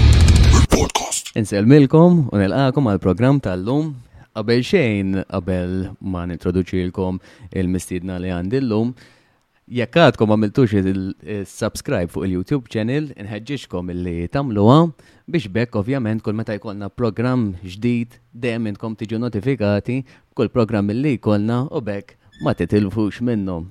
Il-podcast. Inselmilkom u nilqakom għal programm tal-lum. Qabel xejn, qabel ma nintroduċilkom il-mistidna li għandi l-lum, jekk għadkom għamiltux il-subscribe fuq il-YouTube channel, nħedġiġkom illi tamluwa biex bekk ovvjament kull meta jkollna programm ġdid dejjem intkom tiġu notifikati kull programm illi jkollna u bekk ma titilfux minnhom.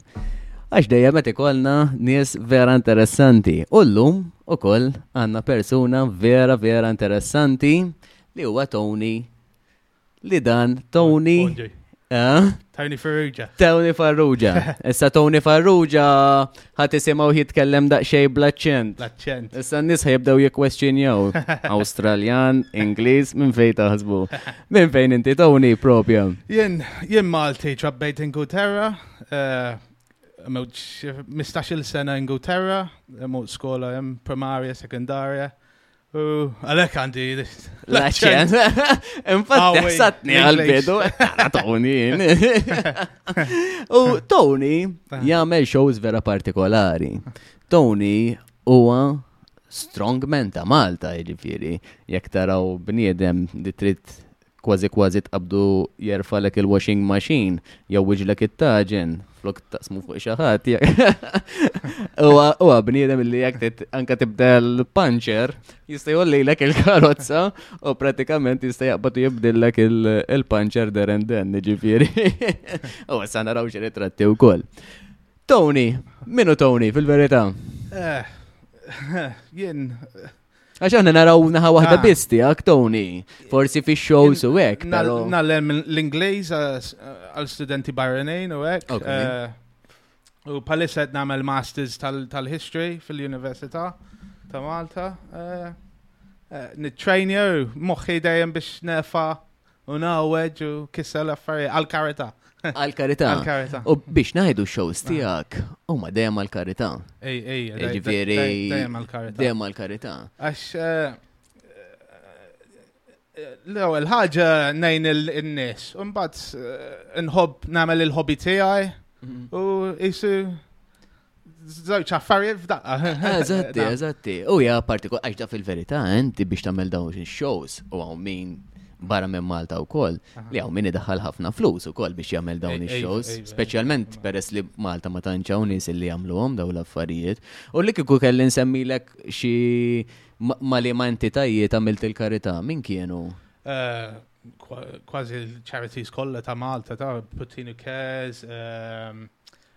Għax dejjem qed ikollna nies vera interessanti. U llum ukoll għandna persuna vera vera interessanti li huwa Tony li dan Tony eh? Tony Farrugia. Tony Farrugia. Issa Tony Farrugia Ħa tisimgħu jitkellem daqsxejn bl-aċċent. L-aċċent. Issa n-nies ħajibdew jikkwestjonjaw. Awstraljan, Ingliż, minn fejn taħsbu. Minn fejn inti Tony propja. Jien jien Malti ċabbejt Ingilterra, eh, mewġ 15-il sena Ingilterra, mut skola hemm primarja, sekundarja, Għalek għandi. Laċċen. Infatti, ah, ħsatni għal-bidu. Tony. U Tony ah. jagħmel shows vera partikolari. Tony huwa strongman ta' Malta, jiġifieri. Jekk taraw bniedem li trid kważi kważi tqabdu jerfalek il-washing machine, jew wiġlek it-taġen, flok taqsmu fuq xaħat. Uwa, bniedem li jek anka tibda l-puncher, jista jolli l il-karozza u pratikament jista jaqbatu jibdillek il-puncher der and then, ġifiri. Uwa, sa naraw xie ritratti u koll. Tony, minu Tony fil-verita? Eh, jien, Għax għanna naraw naħa wahda ah. biss tiegħek Tony, forsi fi shows u hekk. Nallem l-Ingliż eh, eh, għal studenti barranin u hekk. Eh, u palissa qed nagħmel masters tal-history fil-Università ta' Malta. Nittrainja moħħi dejjem biex nefa' U naweġ u kissa l-affarijiet għal-karità. Għal-karità. Għal-karità. U biex najdu shows tijak, u ma dejjem għal-karità. Ej, ej, ġifiri. Dejjem għal-karità. Dejjem għal-karità. Għax. Eh, eh, l-ewwel ħaġa nejn il-nies, u mbagħad eh, nħobb nagħmel il-hobby tiegħi mhm. u jisu Zewċ affarijiet f'daqqa. Eżatti, eżatti. U ja partikol, għax da fil-verita, inti biex tamel dawn il-shows u għaw min barra minn Malta u koll, li għaw min idaħal ħafna flus u koll biex jagħmel dawn il-shows, specialment peress li Malta ma tanċaw nis li għamluhom daw l-affarijiet. U li kiku kelli nsemmilek xi ma li ma entitajiet għamilt il-karita, min kienu? Eh, kważi l-charities kollha ta' Malta, ta' Puttini Cares, ehm,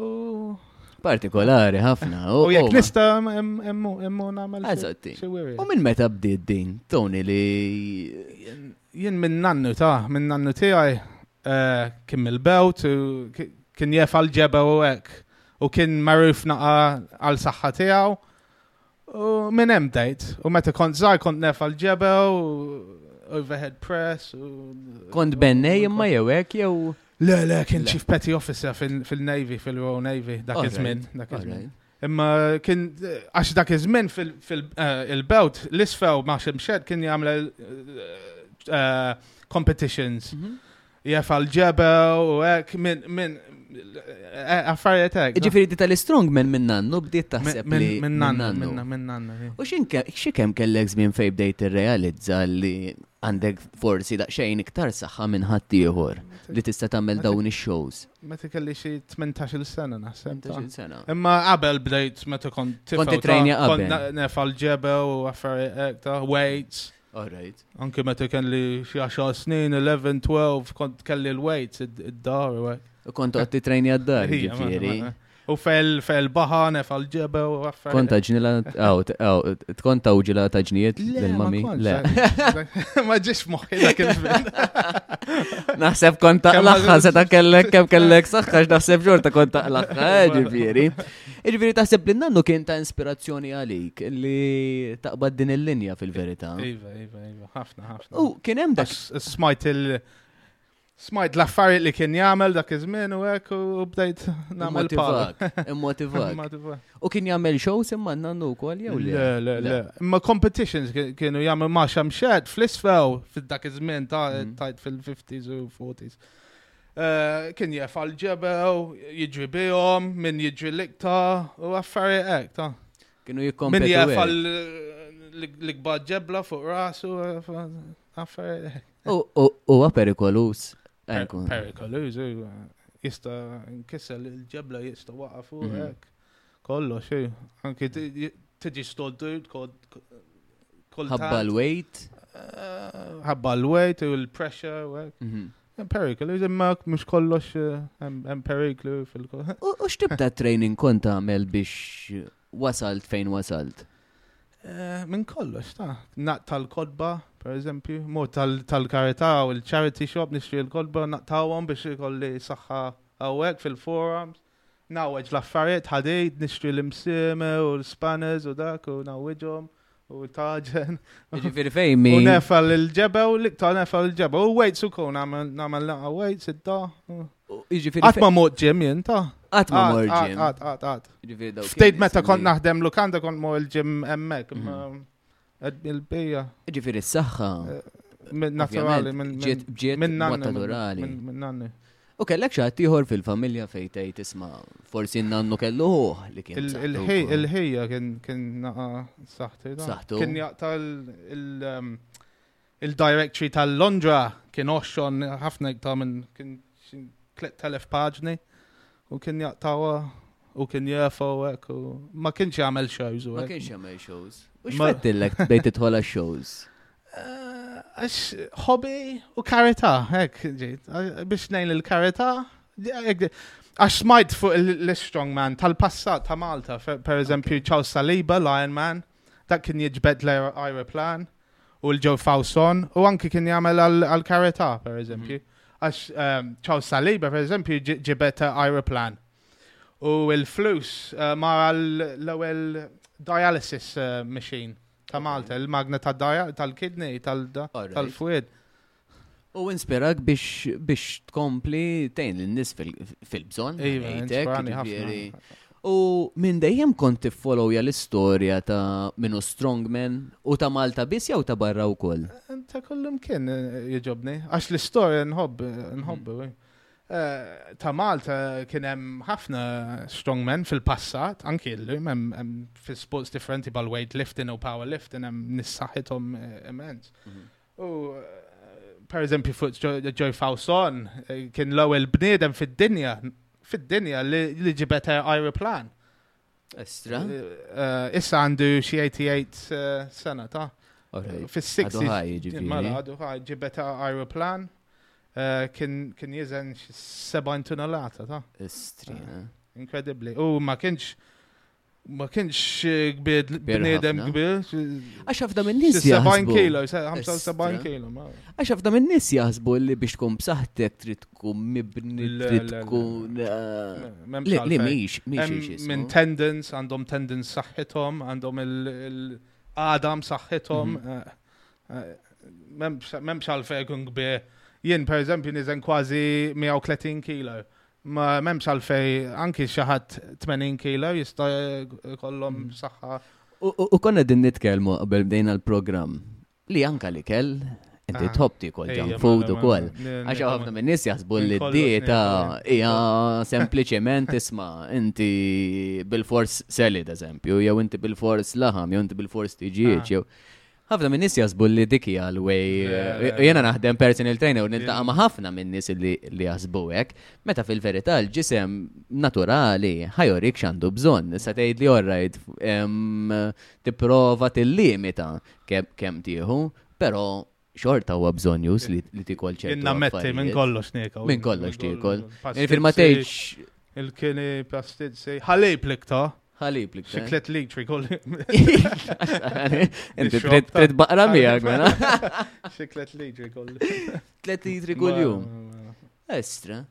U partikolari ħafna. U jek nista emmu namel. Eżatti. U minn meta bdiet din, Tony li. Jien minn nannu ta' minn nannu tiegħi eh, kien mill-belt u kien jef għal-ġeba u hekk. U kien maruf naqa għal saħħa tiegħu U minn hemm tajt, u meta kont żgħar kont nef għal ġebel, overhead press. Kont bennej imma jew hekk jew. Le, le, kien chief petty officer fil-Navy, fil-Royal Navy, dak iż-żmien, dak iż-żmien. Imma kien, għax dak iż-żmien fil-belt, eh, l-isfew ma ximxed kien jagħmel eh, eh, competitions. Mhm. Jef għal-ġebe u hekk minn min eh, affarijiet hekk. Ġifieri di tal-strongman minn nannu bdiet taħseb li minn nannu. Minn nannu. Eh. U xi kemm kellek żmien fejn bdejt tirrealizza li għandek forsi daqsxejn iktar saħħa minn ħaddieħor li tista' tagħmel dawn ix-shows. Meta kelli xi 18-il sena naħseb. 18-il sena. Imma qabel bdejt meta kont tifel. Kont titrejni qabel. Kont nefal ġebe u affarijiet hekk ta' weights. All right. Anki meta kelli xi 10 snin, 11, 12, kont kelli l-weights id-dar u hekk. U kont qed titrejni għad-dar, ġifieri. U fel fel baħan, fel ġebe u għaffar. Kont taġnila, għaw, għaw, tkun tawġila taġnijiet l-mami? Le. Ma ġiex moħi dak il-żmien. Naħseb kont taqlaħħa, seta kellek, kem kellek saħħax, naħseb ġorta kont taqlaħħa, eh, ġifieri. Irviri taħseb li nannu kien ta' ispirazzjoni għalik li taqbad din il-linja fil-verità. Iva, iva, iva, ħafna, ħafna. U kien hemm dak. Smajt il- Smajt l-affarijiet li kien jagħmel dak iż-żmien u hekk u bdejt nagħmel park. Immotivak. U kien jagħmel shows imma nannu wkoll jew le? Le, le. Imma competitions kienu jagħmel ma' xamxed fl-isfew fid-dak iż-żmien mm. tajt fil-50s u 40s. Kien jef għal ġebew, jiġri bihom, min jiġri l-ikta, u għaffari għek, ta' Kienu jikkompetu. Min jaf għal l-ikbar ġebla fuq rasu, għaffer. U għaperikolus. Perikolus, jista nkissel il-ġebla jista waqa fuq mhm. hekk. Kollo xej, anki tiġi stoddu Ħabba l-weight. Eh, ħabba l-weight u l-pressure. Mhm. Hemm periklu, imma mhux kollox eh, hemm periklu fil U x'tibda training kont tagħmel biex wasalt fejn wasalt? Eh, minn kollox, ta' naq tal-kodba, per eżempju, mo tal-karità u l-charity shop nixtri l-kodba naqtawhom biex ikolli saħħa hawnhekk fil-forums. Ngħawweġ l-affarijiet, ħadid, nixtri l-imsiem u l-spanners u dak u ngħawwiġhom u l-taġen. Jiġifieri fejn mi. U nefal l-ġebel u l-iktar nefal l-ġebel. U weights ukoll nagħmel laqa weights id-da. Jiġifieri. Qatt ma mort ġim jien ta. Qatt ma mort ġim. Qatt qatt qatt. Jiġifieri daw. Ftejt meta kont naħdem lukanda kont mor il-ġim hemmhekk. Mhm. Il-bejja. Ġifiri s-saxħa. Eh, naturali, minn naturali. Minn nanni. U kellek xaħat tiħor fil-familja fejtej tisma forsi nannu kellu ħuħ li kien. Il-ħejja kien naqa saħti. Saħtu. Kien jaqta il- um, Il-directory tal-Londra kien oxxon ħafna iktar minn kien 3000 paġni u kien jaqtawa u kien jerfaw hekk u ma kienx jagħmel shows. Ma kienx jagħmel shows. U x'meddillek bejn tidħol shows? Eh, għax hobby u karità, hekk ġejt. Biex ngħin il-karità, għax smajt fuq l-strongman tal-passat ta' Malta, per eżempju Charles Saliba, Lion Man. Dak kien jiġbed l-ajruplan u l-ġew fawson u anki kien jagħmel għal-karità, per eżempju. Mhm. Għax ehm, ċaw saliba, per eżempju, ġibet ajruplan. U l-flus eh, mara l-ewwel dialysis eh, machine ta' Malta, il-magna tal-kidney, tal-fwid. U inspirak biex tkompli tejn l-nis fil-bżon. U minn dejjem kont tiffollowja l-istorja ta' minu Strongman u ta' Malta biss jew ta' barra wkoll? Ta' kollim kien eh, jġobni, għax l-istorja nħobb, nħobb. Mm. Eh, ta' Malta kien hemm ħafna strongmen fil-passat, anki l-lum hemm fil-sports differenti bħal weightlifting u powerlifting hemm nissaħħithom eh, immens. Mm-hmm. U per eżempju fuq Joy Fawson eh, kien l-ewwel bniedem fid-dinja fid-dinja li ġibet aeroplan. Estra. Eh, eh, issa għandu xi 88 sena ta' fis-60. Mela għadu ħaj ġibet aeroplan kien jiżen 70 tunalata ta' Estri. Inkredibbli. U ma kienx Ma kienx kbir bnedem kbir. Għax għafda minn nis jaħsbu. 75 kilo. Għax għafda minn nis jaħsbu li biex tkun b'saħtek trid tkun mibni, trid tkun. Li eh, miex, miex. Minn tendons, għandhom tendons saħħithom, għandhom il-għadam saħħithom. Mhm. Eh, eh, memx għalfej kun kbir. Jien, per eżempju, nizen kważi 130 kilo. Ma memx għalfej, anki xaħat 80 kilo jista kollom mm. saħħa. U konna din nitkelmu qabel bdejna l-program li anka li kell Inti ah. tħobb tikol junk food u kol. Għax ħafna minn nis jaħsbu li d-dieta hija sempliċement isma' inti bil-fors seli, eżempju, jew inti bil-fors laħam, jew inti bil-fors tiġieġ, ah. jew. Ħafna minn nies jasbu li dik hija l-way. Jiena naħdem personal trainer u niltaqa' ma' ħafna minn nies li jasbu hekk, meta fil-verità l-ġisem naturali ħajorik x'għandu bżonn. Issa tgħidli orrajt tipprova tillimita kemm tieħu, però xorta huwa bżonn jus li tikol ċertu. Inna metti minn kollox niekol. Minn kollox niekol. Il-firma tgħidx. Il-kini pastizzi. Ħalib l-iktar. Ħalib li kien. Xiklet litri kolli. Inti trid baqra miegħek mela. Xiklet litri kolli. Tlet litri kuljum. Estra.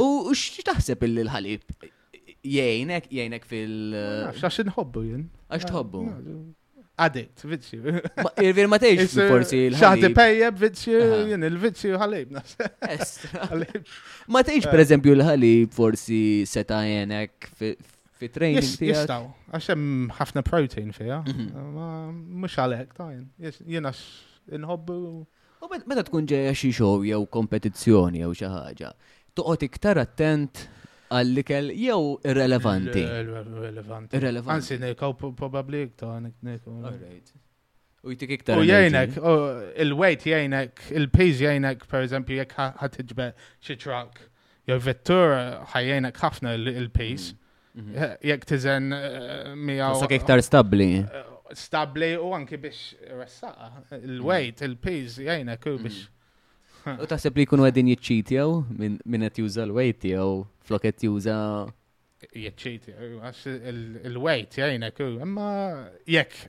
U x'taħseb illi l-ħalib jgħinek jgħinek fil. Għax inħobbu jien. Għax tħobbu. Addict, vizzju. Irvir ma tgħix forsi l Xaħti pejjeb vizzju, jien il-vizzju ħalib nafse. Ma tgħix eh. pereżempju l-ħalib forsi seta' jenek fi training tiegħek. Jistgħu, għax hemm ħafna protein fiha. Mhm. Mhux għalhekk tajn. Jiena inħobbu U meta tkun ġejja xi show jew kompetizzjoni jew xi ħaġa, toqgħod iktar attent għall-ikel jew irrelevanti? Irrelevanti. Irrelevanti. Anzi, nekaw probabli iktar. U jtik iktar. U jajnek, il-wejt jajnek, il-piż jajnek, per eżempju, jek ħatġbe xi trak, jew vettur ħajjajnek ħafna il-piż. Mm. Jekk tiżen 100. Sa iktar stabbli. Stabbli u anki biex ressaqa. Il-weight, il-piż jgħinek u biex. Mm. U taħseb li jkunu għedin jitċitjaw minn qed juża l-weight tiegħu flok qed juża jitċitjaw għax il-weight jgħinek u imma jekk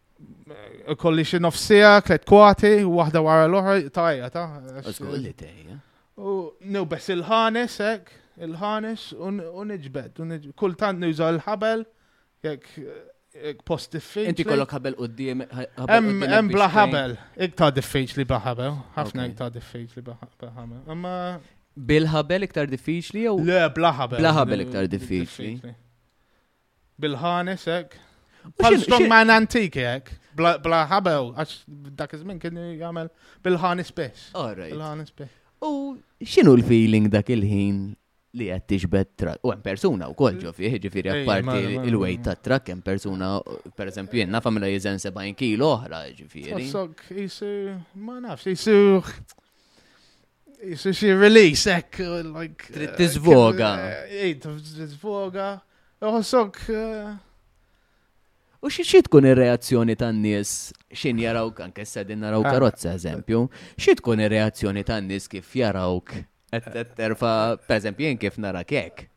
Kolli xi nofsija, tliet kwati, waħda wara l-oħra, tajja ta'. Kolli tejja. U newbes il-ħanes, ek, il-ħanes, u nġbed, kultant nuża l-ħabel, jek post diffiċli. Inti kollok ħabel u d-diem. Hemm bla ħabel, iktar diffiċli bla ħabel, ħafna iktar diffiċli bla ħabel. Imma. Bil-ħabel iktar diffiċli jew? Le, bla ħabel. Bla ħabel iktar diffiċli. Bil-ħanes hekk. Bħal strongman antiki hekk. Bla ħabew, għax dak iż-żmien kien jagħmel bil-ħanes biss. Bil-ħanes biss. U x'inhu l-feeling dak il-ħin li qed tixbed trak. U hemm persuna wkoll ġo fih, ġifieri apparti il-wejt ta' trak hemm persuna pereżempju jenna familja jiżen 70 kilo oħra ġifieri. Sok jisir ma nafx, jisir Xi release, ek, like. Trid eh, tiżvoga. Eh, ej, trid tiżvoga. Uħossok. Eh, u xi xi tkun ir-reazzjoni tan-nies x'in jaraw kan kessa din naraw ah. karozza eżempju, xi tkun ir-reazzjoni tan-nies kif jarawk qed terfa' pereżempju jien kif nara kek.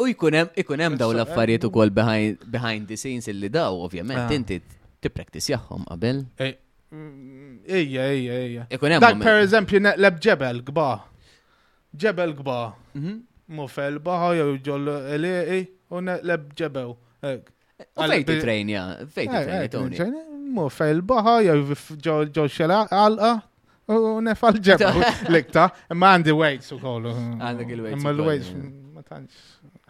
U jkun hemm ikun hemm dawn l-affarijiet ukoll behind the scenes illi daw, ovvjament, ah. inti tippraktis jagħhom qabel. Eh, mm, ejja, ejja, ejja. Ikun hemm. Dak per eżempju neqleb ġebel gba. Ġebel gba. Mhm. Mufel baħa jew ġol eliqi u neqleb ġebel. U fejn titrejnja, fejn titrejnja, eh, Tony? Mu fej il-baħa, ġo xela għalqa, u nefal ġebba l-ikta, imma għandi weights u kollu. Għandek il-weights. Imma l-weights, ma tantx,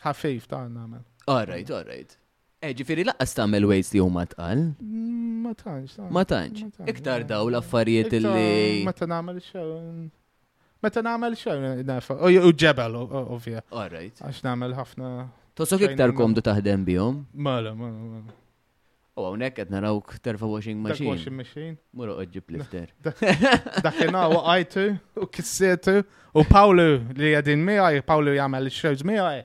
ħafif ta' għamel. All right, all right. Eh, ġifiri laqqas tagħmel weights li huma tqal? Mm, ma tantx. Ma tantx. Iktar daw l-affarijiet li. Meta nagħmel xogħol. Meta nagħmel xejn nefqa. U ġebel, ovvja. Alright. Għax nagħmel ħafna. Tosok iktar komdu taħdem bihom. Mela, mela, mela. U għonek għed narawk terfa washing machine. Washing machine. Mura uġib lifter. Dakina u għajtu u kissietu u Pawlu li għedin miħaj, Pawlu jgħamil il-shows miħaj.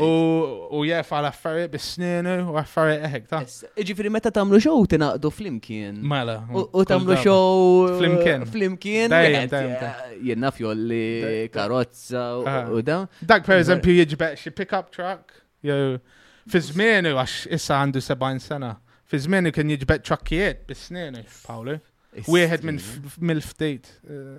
U jef għal affarijiet bis-snien u affarijiet eħek ta' Ġifiri meta tamlu xow tinaqdu flimkien. Mela. U tamlu xow. Flimkien. Flimkien. Jenna fjolli karozza u ah. da. Dak per eżempju jġbeq xie pick-up truck. Jew fi żmienu għax issa għandu 70 sena. Fi żmienu kien jġbeq trakkijiet bis-snien, Pawli. Wieħed mill-ftit eh,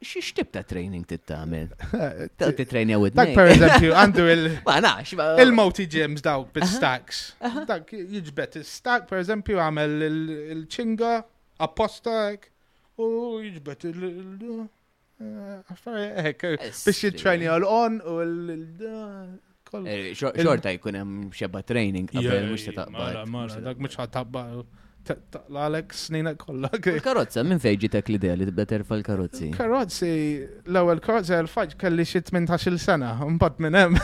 X'tip ta' training trid tagħmel? Trid titrejnjaw id Dak pereżempju għandu il- Ma nafx. Il-multi gyms daw bit-stacks. Dak jiġbed il-stack pereżempju għamel il-ċinga apposta hekk u jiġbed il- eh, affarijiet hekk eh, biex jitrejnja l-on u l- Xorta jkun hemm xebba training qabel mhux se taqbad. Mara, dak mhux ħadd taqbad. Taqlalek snina kollha. Karozza, minn fejn ġitek l-idea li tibda terfa l-karozzi? Karozzi, l-ewwel karozza l fajt kelli xi 18-il sena, mbagħad minn hemm.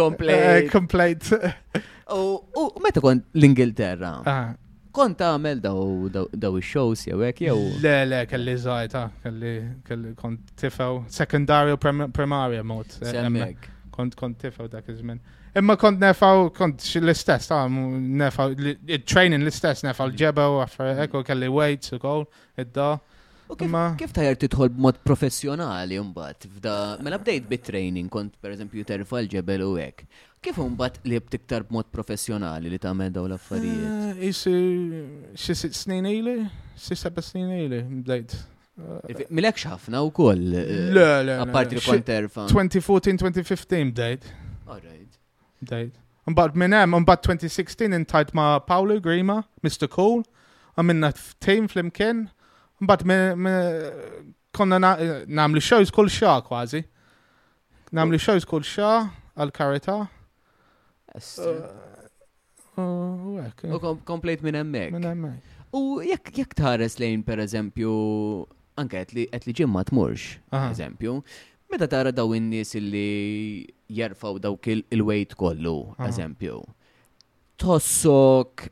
Komplejt. Komplejt. U meta kont l-Ingilterra? Ah. Kont tagħmel daw ix-shows jew hekk jew? Le, le, kelli żgħajta, kelli kelli kont tifew, sekundarju primarja mod. Eh, Semmek. Kont kont tifew dak iż-żmien. Imma kont nefaw, kont l-istess, ta' nefaw, il-training l-istess, nefaw l-ġebew, ekku kelli weights u koll, id-da. U kif tajr titħol b'mod professjonali mbagħad f'da mela bdejt bit-training kont pereżempju terfa' l-ġebel u hekk. Kif hu mbagħad qlibt iktar b'mod professjonali li tagħmel dawn l-affarijiet? Eh, Isu xi sitt snin ili, xi seba' snin ili, bdejt. Eh, Milekx ħafna wkoll. Eh, le, le. Apparti li kont terfa. 2014-2015 bdejt. Alright. Bdejt. Mbagħad minn hemm, mbagħad 2016 intajt ma' Paolo Grima, Mr. Cool, għamilna tejn flimkien, mbagħad Konna namlu shows kull xa kważi. Namlu shows kull xa għal-karita. U komplejt minn emmek. Minn emmek. U jekk tħares lejn per eżempju, anke għet li ġimma tmurx, eżempju, meta tara daw in-nies li jerfaw dawk il-wejt kollu, eżempju, tossok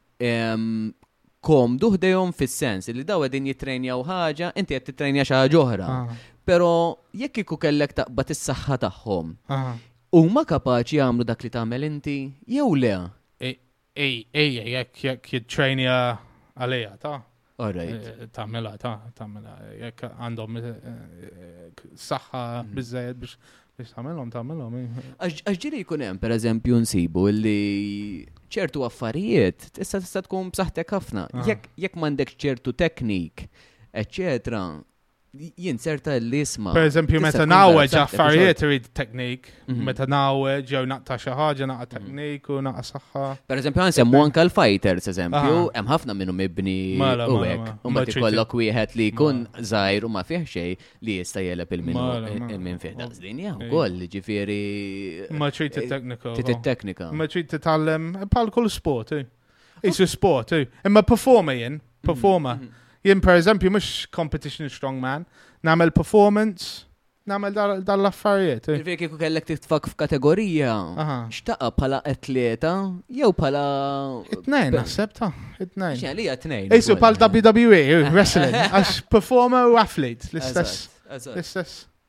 komdu ħdejhom fis-sens li daw qegħdin jittrejnjaw ħaġa, inti qed tittrejnja xi ħaġa oħra. Ah. Però jekk ikku kellek taqbad is-saħħa tagħhom, ah. huma kapaċi jagħmlu dak li tagħmel inti jew le? Ej, ej, jekk jekk jittrejnja għalija ta' Eh, tamela, ta' tamela, jekk għandhom eh, eh, saħħa mm. bizzajed biex biex tamelhom tamelhom. Għax ġiri jkun hemm pereżempju nsibu li ċertu affarijiet tista' tista' tkun b'saħħtek ħafna. Ah. Jekk m'għandek ċertu teknik, eċċetera, jinserta l-isma. Per eżempju, meta naweġ affarijiet read teknik, mhm. meta naweġ jew naqta xi ħaġa naqta mhm. teknik u naqta saħħa. Per eżempju, għan semmu anka l-fighters, eżempju, hemm ħafna minnu mibni mela, u mela, hekk. Mela. U ma tikollok wieħed li jkun żgħir u ma fih xej li jista' jeleb il-minn minn fih daqsdin jew ukoll, ġifieri. Ma trid it-teknika. Trid it-teknika. Ma trid titgħallem bħal kull sport, eh. Isu sport, eh. imma performer jien, mm-hmm. performer. Mm-hmm. Jien per eżempju mux competition strongman, namel performance, namel dal-affarijiet. Eh. Ġifieri kieku kellek titfak f'kategorija, xtaqa bħala atleta jew bħala. It-tnejn naħseb ta' it-tnejn. Xi għalija t-tnejn. Isu bħal WWE, eh, wrestling, għax performer u athlete, l-istess. L-istess.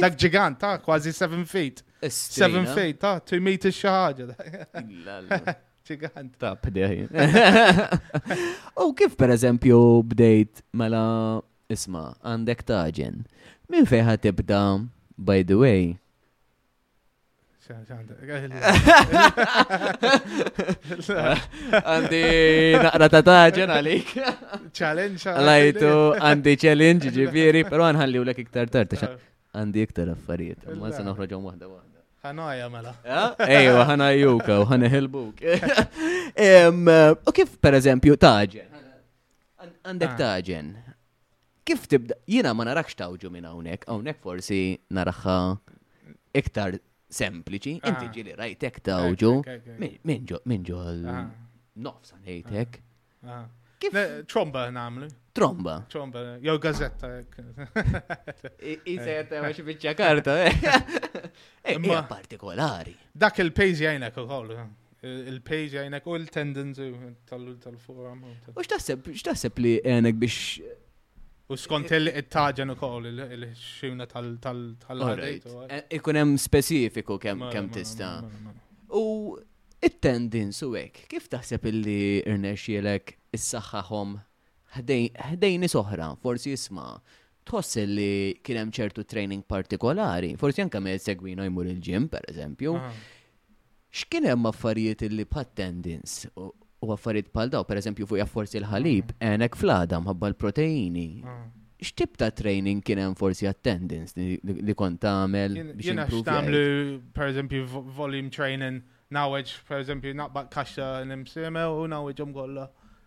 Dak ġigant ta' kważi 7 feet. 7 feet ta' 2 meters xi ħaġa. Ġigant. Ta' bdej. U kif per eżempju bdejt mela isma' għandek taġen. Min fejħa tibda by the way Għandi naqra ta' taġen għalik. Challenge. Lajtu għandi challenge ġifiri, pero għanħalli u l-ek iktar tard. Għandi iktar affarijiet. Ma se noħroġom wahda wahda. Ħanaja mela. Ejwa, ħanajuka u ħanħelbuk. U kif per eżempju taġen? Għandek ah. taġen. Kif tibda? Jiena ma narakx tawġu minn hawnhekk, hawnhekk forsi naraħħa iktar sempliċi, inti ah. ġili rajtek tawġu minn ġo ah. nofs għanejtek. Ah. Kif? Tromba namlu. Tromba. Tromba, jew gazzetta. Iset, ma xi biċċa karta. Eh. Eh, imma partikolari. Dak il-pejzi għajnek u kollu. Il-page għajnek u l-tendenzi tal-forum. U x'taħseb, x'taħseb li għenek biex U skont li qed taġen ukoll il-xina tal-ħadejt. Eh, ikun hemm speċifiku kemm kemm tista'. U it-tendins u hekk, kif taħseb illi irnexxielek issaħħahom ħdejn nies oħra, forsi isma' tħoss li kien hemm ċertu training partikolari, forsi anke me segwina jmur il-ġim, per eżempju. X'kien hemm affarijiet li bħat-tendins u affarijiet bħal daw, per eżempju fuq forsi l-ħalib, għenek flada mħabba l-proteini. X'tip ta' training kien hemm forsi attendance li kont tagħmel biex improve? Tagħmlu per eżempju volume training nawġ per eżempju naqbaq kaxxa nimsime u nawġhom kollha.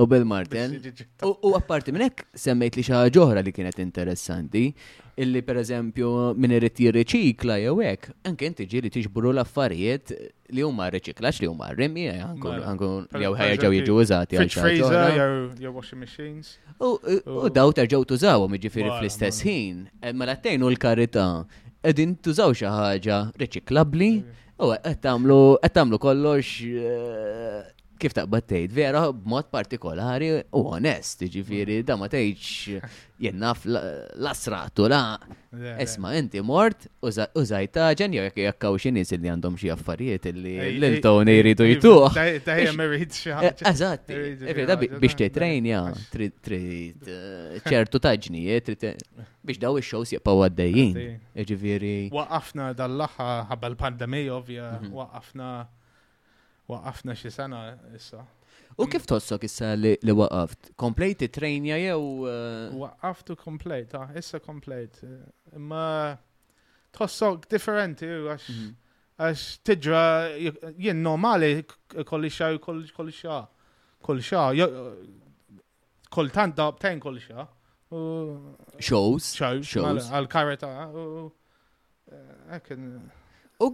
U Bill Martin. U apparti minn hekk semmejt li xi ħaġa oħra li kienet interessanti, illi per eżempju minn irid jirriċikla jew hekk, anke inti ġieli tiġbru l-affarijiet li huma riċiklax li huma rimi eh, anku mela, jew ħerġgħu jiġu użati għal freezer jew washing machines. U daw terġgħu tużawhom jiġifieri fl-istess ħin, eh, mela tgħin u l-karità qegħdin tużaw xi ħaġa riċiklabbli u qed tagħmlu kollox eh, kif taqbad tgħid vera b'mod partikolari u onest, ġifieri da ma tgħidx jien naf l-asratu la. Isma' inti mort u żajt taġen jew jekk jekk hawn xi nies li għandhom xi affarijiet li lil Tony jridu jtuh. Dejjem irid xi ħaġa. Eh, eżatt. Biex titrejnja trid eh, ċertu taġnijiet biex daw ix-shows jibqgħu għaddejjin. Ġifieri. Waqafna dal-aħħar ħabba l-pandemija ovvja, mhm. waqafna Waqafna xi sena issa. U kif tossok issa li waqaft? Komplejt it-trejnja jew. Eh, waqaft u komplejt, ah, issa komplejt. Imma tossok differenti għax mhm. għax tiġra jien normali kolli xar kolli xar. Kolli xar. Kultant da btajn kull xa. Shows. Shows. Għal-kareta. Eh, u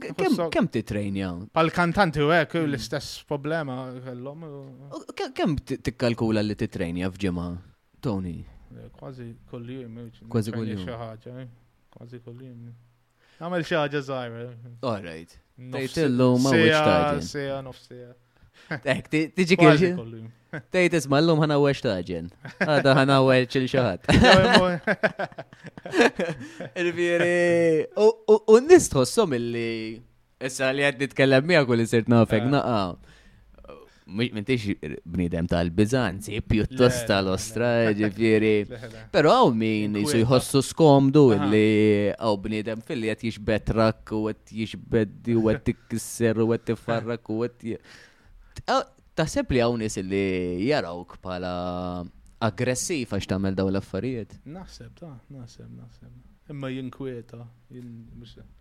kem titrejnja? Pal-kantanti u għek hmm. l-istess problema kellom. Kem tikkalkula li titrejnja f'ġimgħa, Tony? Eh, kważi kull-jum. Eh, Kważi kull-jum. Kważi kull-jum. Għamel xi ħaġa żgħira. All right. Tgħidillu ma wiċċ taġen. Sija nofs sija. Ek, tiġi kien. Tejt isma l-lum ħana weċ taġen. Għada ħana weċ il-xaħat. Il-viri. U n-nis tħossom illi Issa li għed nitkellem miegħek u li sirt nafek eh. naqa. Mintix bnidem tal-Bizanzi, pjuttost tal-Ostra, ġifiri. Pero għaw min jisu jħossu skomdu li għaw bnidem fil-li għet jixbet rak u għet jixbeddi u għet tikkisser u għet tiffarrak u għet. Taħseb li għaw nis li jarawk pala aggressiv għax tamel daw l-affarijiet? Naħseb, ta' naħseb, naħseb. Imma jinkwieta,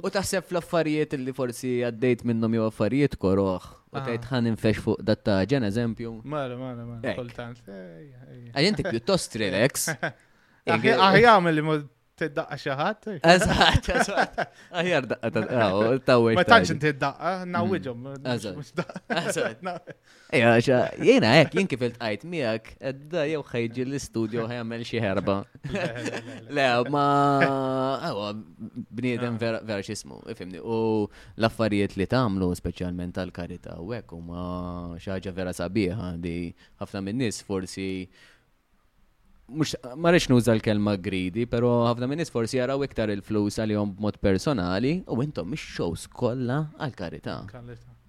U taħseb fl-affarijiet li forsi għaddejt minnhom jew affarijiet koroħ. U ah. tgħid ħan infex fuq datta ġen eżempju. Mara, mara, mara. Kultant. Għajenti pjuttost relax. Aħjamel li tiddaqqa xi ħadd. Eżatt, eżatt. Aħjar daqqa ta' tawweġ. Ma tantx inti daqqa, nawwiġhom. Eżatt. Ejja, xa, jena hekk, jien kif iltqajt miegħek, edda jew ħejġi l-istudio ħajmel xi ħerba. Le, ma ewa, bniedem vera vera x'ismu, ifimni. U l-affarijiet li tagħmlu speċjalment tal-karità u hekk huma xi ħaġa vera sabiħa li ħafna min-nies forsi mux ma rridx nuża l-kelma gridi, pero ħafna minnis forsi jaraw iktar il-flus għalihom b'mod personali u intom mhix shows kollha għal-karità.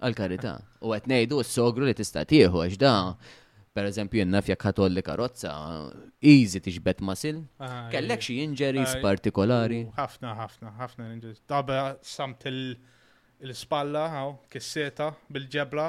Għal-karità. U qed ngħidu s-sogru li tista' tieħu għax da per eżempju jenna fjek ħatolli karozza, easy tiġbet masil, ah, kellek xi injuries ah, partikolari. Ħafna, ħafna, ħafna injuries. Daba samt il-spalla, kiseta bil-ġebla,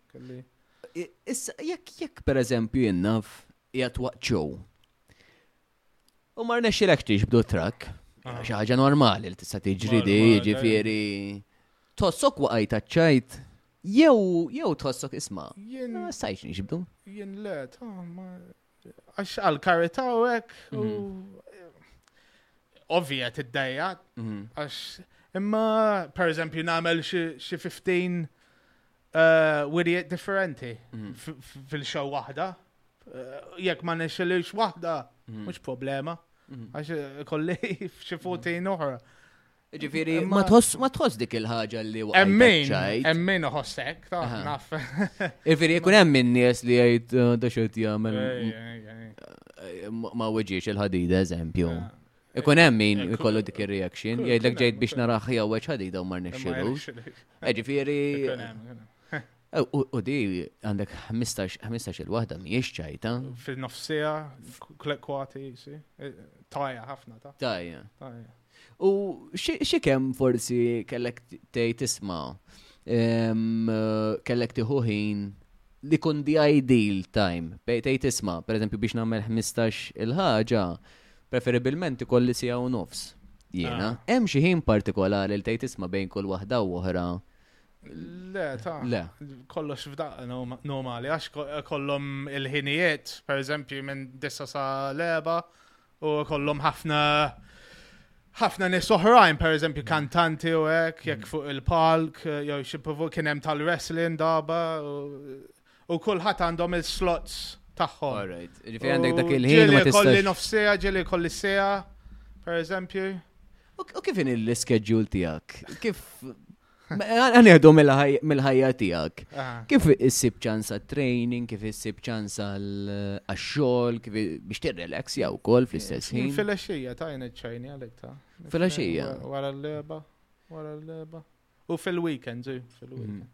Kelli. Issa, jekk jekk per eżempju jinnaf, jgħat waqt show. U mar nexxilek tiġbdu trak. Xi ħaġa normali li tista' tiġri di, ġifieri. Tossok waqajt ċajt. Jew jew tossok isma'. Jien sajx nixbdu. Jien le, ta' Għax għal karita u għek. Ovvija t-dajja. Għax imma, per eżempju, namel xie 15 uh, wirjiet differenti fil-show wahda. Uh, jekk ma nexilix wahda, mux problema. Għax eh, kolli xie 14 uħra. Ġifiri, ma tħoss ma tħoss dik il-ħaġa li waqgħet. Emmin, emmin uħossek, naf. Ġifiri, jkun hemm in-nies li jgħid ah, da xed jagħmel. Eh, ma weġiex il-ħadida eżempju. Ikun hemm min ikollu dik ir-reaction, jgħidlek ġejt biex naraħ jew weġ ħadida u mar nexxilux. Eh, ġifiri. Eh, u di għandek 15 il-wahda miex ċajta. Fil-nofsija, kwati, si. Tajja ħafna ta. Tajja. Tajja. U xi kemm forsi kellek tgħid isma' kellek tieħu ħin li kun di ideal time. Tgħid isma', pereżempju biex nagħmel 15 il-ħaġa, preferibilment ikolli sija u nofs. Jiena, ah. hemm xi ħin partikolari li tgħid isma' bejn kull waħda u oħra Le, ta' Le. kollox f'daqqa normali, għax kollom il-ħinijiet, per eżempju, minn dissa sa' leba, u kollhom ħafna ħafna nis oħrajn, per eżempju, kantanti u hekk, jekk fuq il-palk, eh, jew xi kien hemm tal-wrestling daba u kulħadd għandhom il-slots tagħhom. Alright, ġifieri għandek dak il-ħin ma tistax. Ġieli nofsija, ġieli kolli sija, per eżempju. U kif in l-iskeġġul tiegħek? Kif Għanħedu mill-ħajja tijak. Kif issib ċans training kif issib ċans għal-xol, kif biex t-relax jaw kol fl-istess ħin. Fil-axija ta' jena ċajni għalek ta' Fil-axija. Wara l-leba, wara l-leba. U fil-weekend, fil-weekend. Mhm.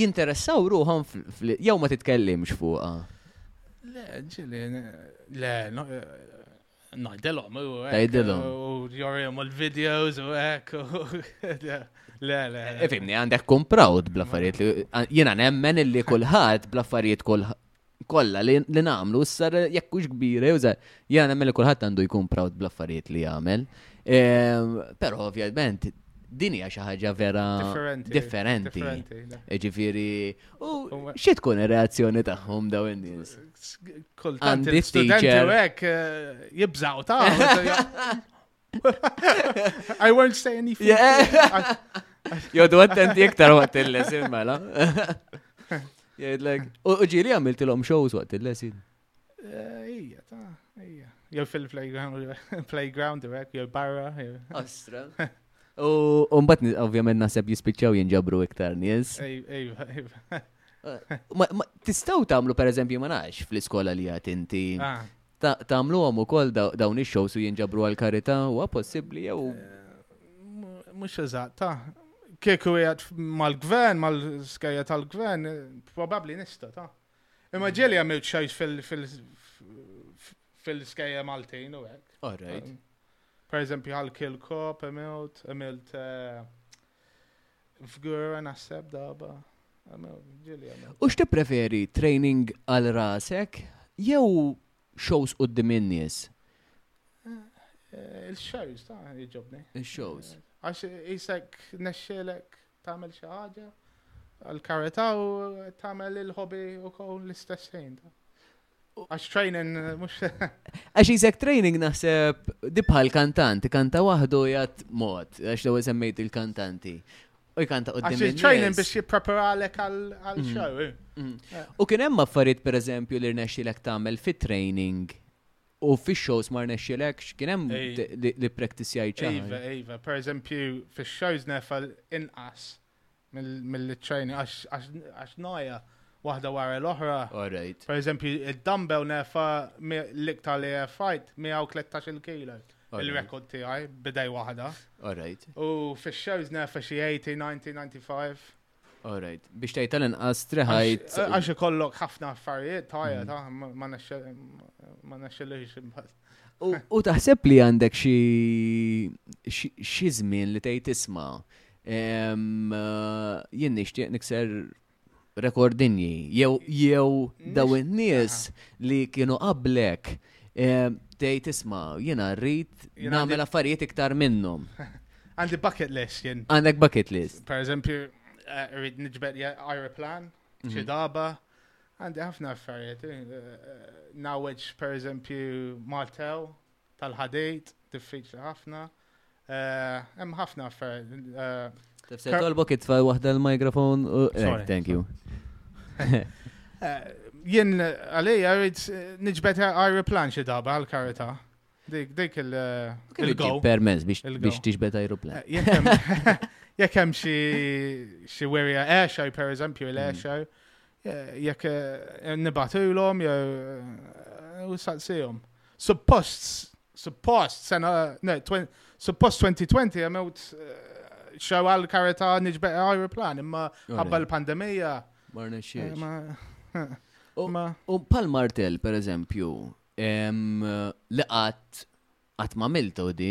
jinteressaw ruħhom jew ma titkellimx fuqha. Le, ġili, le, najdilom, u għajdilom. U jorim u l-videos u għek. Le, le. Efimni, għandek kum proud bl-affarijiet li jena nemmen illi kullħat bl-affarijiet kullħat. kollha li nagħmlu issa jekk hux kbira jew żgħar. Jiena nemmen li kulħadd għandu jkun proud bl-affarijiet li jagħmel. Ehm, però ovvjament din hija xi ħaġa vera differenti. Ġifieri, u xi tkun ir-reazzjoni tagħhom daw in-nies? Kultant studenti hekk eh, jibżgħu ta' I won't say anything. Yeah. Jodu attenti iktar waqt il-lesin, mela. Jgħidlek. U ġili għamiltilhom shows waqt il-lesin. Eh, ija, ta' ija. Jew fil-playground, playground, jew barra. Astra. U mbagħad ovvjament naħseb jispiċċaw jinġabru iktar nies. Ejva, ejva. Eh, tistaw tamlu per eżempju ma nafx fl-iskola li għat inti ah. Tagħmluhom ukoll dawn ix-shows u jinġabru għal karità huwa possibbli jew mhux eżatt, ta' kieku jgħat mal-gvern, mal-skajja tal-gvern, probabli nista, ta' Imma mm. ġeli għamilt xajs fil-skajja Maltin u għek. All right. Per eżempju għal Kilkop, għamilt, għamilt eh, F'gwerra naħseb daba. U x'tippreferi training għal rasek jew shows qudiem in-nies? Eh, il-shows ta' jġobni. Il-shows. Eh, għax jisek nexxelek tagħmel xi ħaġa għal-kareta u tagħmel il-hobby u koll l-istess ħin. Għax training, mux. Għax jisek training naħseb dibħal kantanti, kanta wahdu jgħat mod, għax daw semmejt il-kantanti. U jkanta u d-dimmi. training biex jipreparalek għal-xaw. Mm. Eh. Mm. Eh. U kien hemm affarijiet per eżempju li rnexxilek tagħmel fit training u fi shows ma rnexxilek kien hemm li practice jgħid Ejva, ejva, per eżempju fi shows nefal inqas mill-ċajni għax noja waħda wara l-oħra. Alright. Per eżempju, id-dumbbell nefa l-iktar li fight 113 kilo. Il-rekord tiegħi bidej waħda. Alright. U fix-shows nefa xi 80, 90, 95. Alright. Biex tgħid tal-inqas triħajt. Għax ikollok ħafna affarijiet tajja ta' ma nexxilix U taħseb li għandek xi żmien li tgħid isma' Jien nixtieq nikser rekordinji, jew jew daw in-nies li kienu qablek tgħid isma' jiena rrid nagħmel affarijiet iktar minnhom. Għandi bucket list jien. Għandek bucket list. Per eżempju, eh, rrid niġbed aeroplan, mhm. xi daba. Għandi ħafna affarijiet. Eh, eh, Nawweġ per eżempju Maltew. tal-ħadejt, diffiċli ħafna. Eh, hemm ħafna affer. Eh, se tolbok itfa' waħda l-mikrofon u eh, thank you. Jien għalija rrid niġbed aeroplan xi daba għal karita. Dik dik il-go. Permess biex tiġbed aeroplan. Jekk hemm xi xi werja Ayrshire pereżempju l-Ayrshire, mm. jekk nibatulhom jew u saqsihom. Suppost, suppost, sena, ne, suppost 2020 għamewt eh, xew għal karita nġbeq aeroplan, imma għabba l-pandemija. Marna xiex. Eh, u pal martel, per eżempju, li għat għat ma milta u di,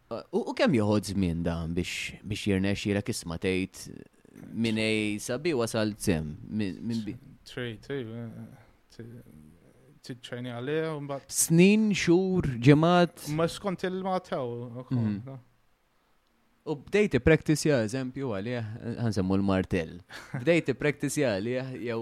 U kemm joħod żmien dan biex jirnexxielek isma' tgħid minn ej sabi wasal sem minn bi. Trej, trej, tiċċajni għalija un bat. Snin, xhur, ġemat. Ma skont il-matew. Mm. U bdejt practice ja eżempju għalih, għanżemmu l-martell. Bdejt practice ja għalih jew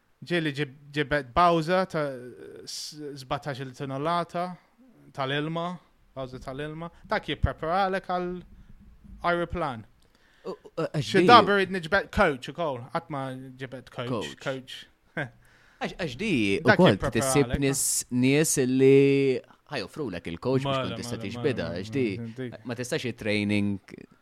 Ġieli ġibet bawża ta' 17-il tunellata tal-ilma, bawża tal-ilma, dak jippreparalek għal ajruplan. Xi darba rrid niġbed coach ukoll, qatt ma ġibet coach, coach. Għax di, u kol tissib nis nies li ħajofru l il-coach biex kun tista tiġbida, għax di, ma tistax il-training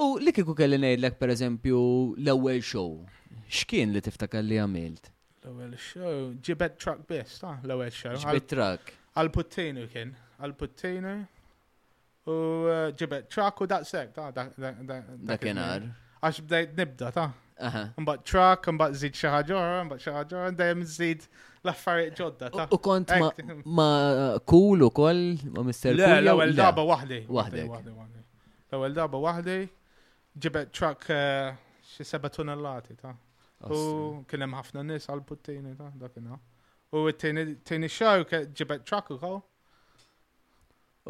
U li kieku kelli ngħidlek pereżempju l-ewwel show, x'kien li tiftakar li għamilt? L-ewwel show, ġibet truck biss, ta' l-ewwel show. Ġibet truck. Għal-puttinu kien, għal-puttinu. U eh, ġibet truck u daqshekk, ta' dakinhar. Għax bdejt nibda, ta' Mbagħad truck, mbagħad żid xi ħaġa oħra, mbagħad xi ħaġa oħra, dejjem żid l-affarijiet ġodda ta' U kont ma cool ukoll ma mister Le, l-ewwel daba waħdi. Waħdek. L-ewwel darba waħdi ġibet truck eh, xi seba' tunellati ta' u kien hemm ħafna nies għal puttini ta' dakina. U t-tieni xahar ġibet truck ukoll.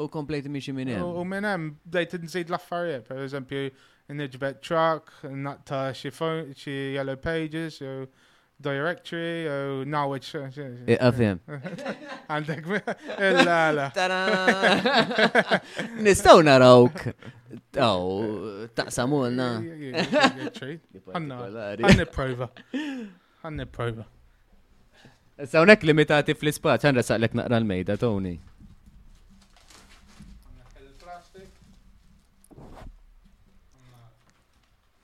U komplejt miexi minn hemm. U minn hemm bdejt nżid l-affarijiet, per eżempju, nġbet truck, naqta xi yellow pages, Directory, oh, now it's. Iqafem. Għandek. Il-lala. Nistaw narawk. Taw, taqsamulna. Għanna. Għanna prova. Għanna prova. Sawnek limitati fl-ispat, għanra saqlek naqra l-mejda, Tony.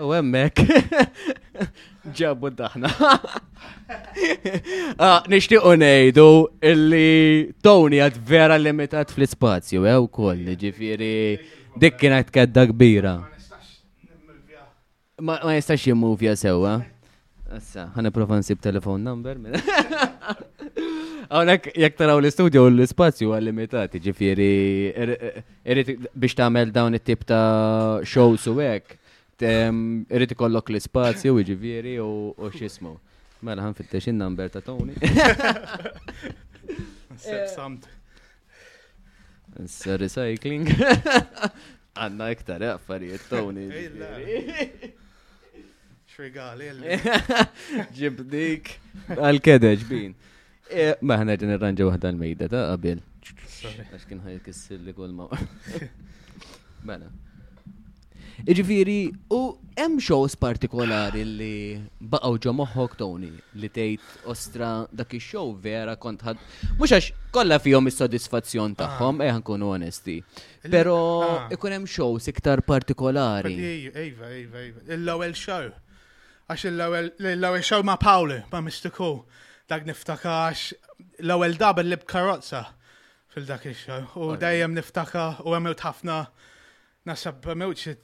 U hemmhekk ġabu daħna. Ah, nixtiequ ngħidu illi Tony għad vera limitat fl-ispazju, eh wkoll, ġifieri dik kienet kedda kbira. Ma ma jistax jimmuvja sewwa. Issa, ħa nipprova nsib telephone number. Għonek, jek taraw l-istudio u l-spazju għal-limitat, ġifiri, er- irrit biex tagħmel dawn it-tip ta' shows u hekk, tem, irrit ikollok l-spazju, ġifiri, u u x'ismu. Mela ħan fittex in-number ta' Tony. Seb samt. Issa recycling. Għanna iktar eh, affarijiet Tony. ġifieri. Xrigali. Ġib dik. Għal-kedeġ bin. Eh, Maħna ġen irranġa wahda l-mejda ta' qabel. Għax kien ħaj kissir li kull ma. Mela. Iġifiri, u hemm shows partikolari li baqgħu ġo moħħok Tony li tgħid ostra dak ix-show vera kont ħad. Mhux għax kollha fihom is-sodisfazzjon tagħhom, ah. eh nkunu onesti. Pero ah. ikun hemm shows iktar partikolari. Ejva, ejva, ejva. Il-ewwel show. Għax l-ewwel show ma' Paolo, ma' Mr. Cool. Dak niftakax l-ewwel dabel li b'karozza fil-dak il-show. U dejjem niftaka u għamilt ħafna nasab għamilt xi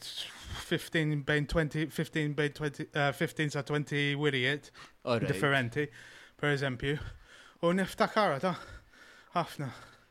15 bejn 20, 15 bejn 20, 15 eh, sa 20 wirijiet differenti, per eżempju. U niftakara ta' ħafna.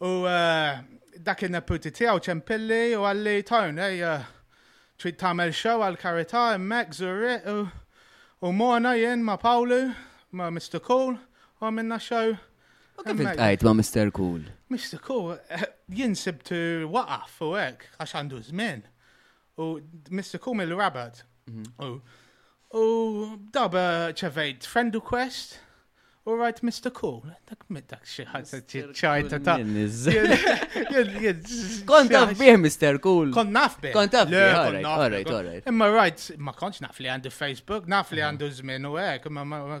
U eh, dak il-neputi tiegħu ċempilli u għalli Tony, eh, trid tagħmel xew għal karità hemmhekk żurri u Mona jien ma' Pawlu ma' Mr. Cool u għamilna xew. U kif intqajt ma' Mr. Cool? Mr. Cool, eh, jien sibtu waqaf u hekk għax għandu żmien. u Mr. Kum il-rabat. Mhm. U daba ċevejt friend request u rajt Mr. Cool. Dak dak xi ħadd ċajta ta' Kont naf bih Mr. Cool. Kont naf bih. Kont naf bih. Alright, alright. Imma rajt ma kontx naf li għandu Facebook, naf li mhm. għandu żmien u hekk, imma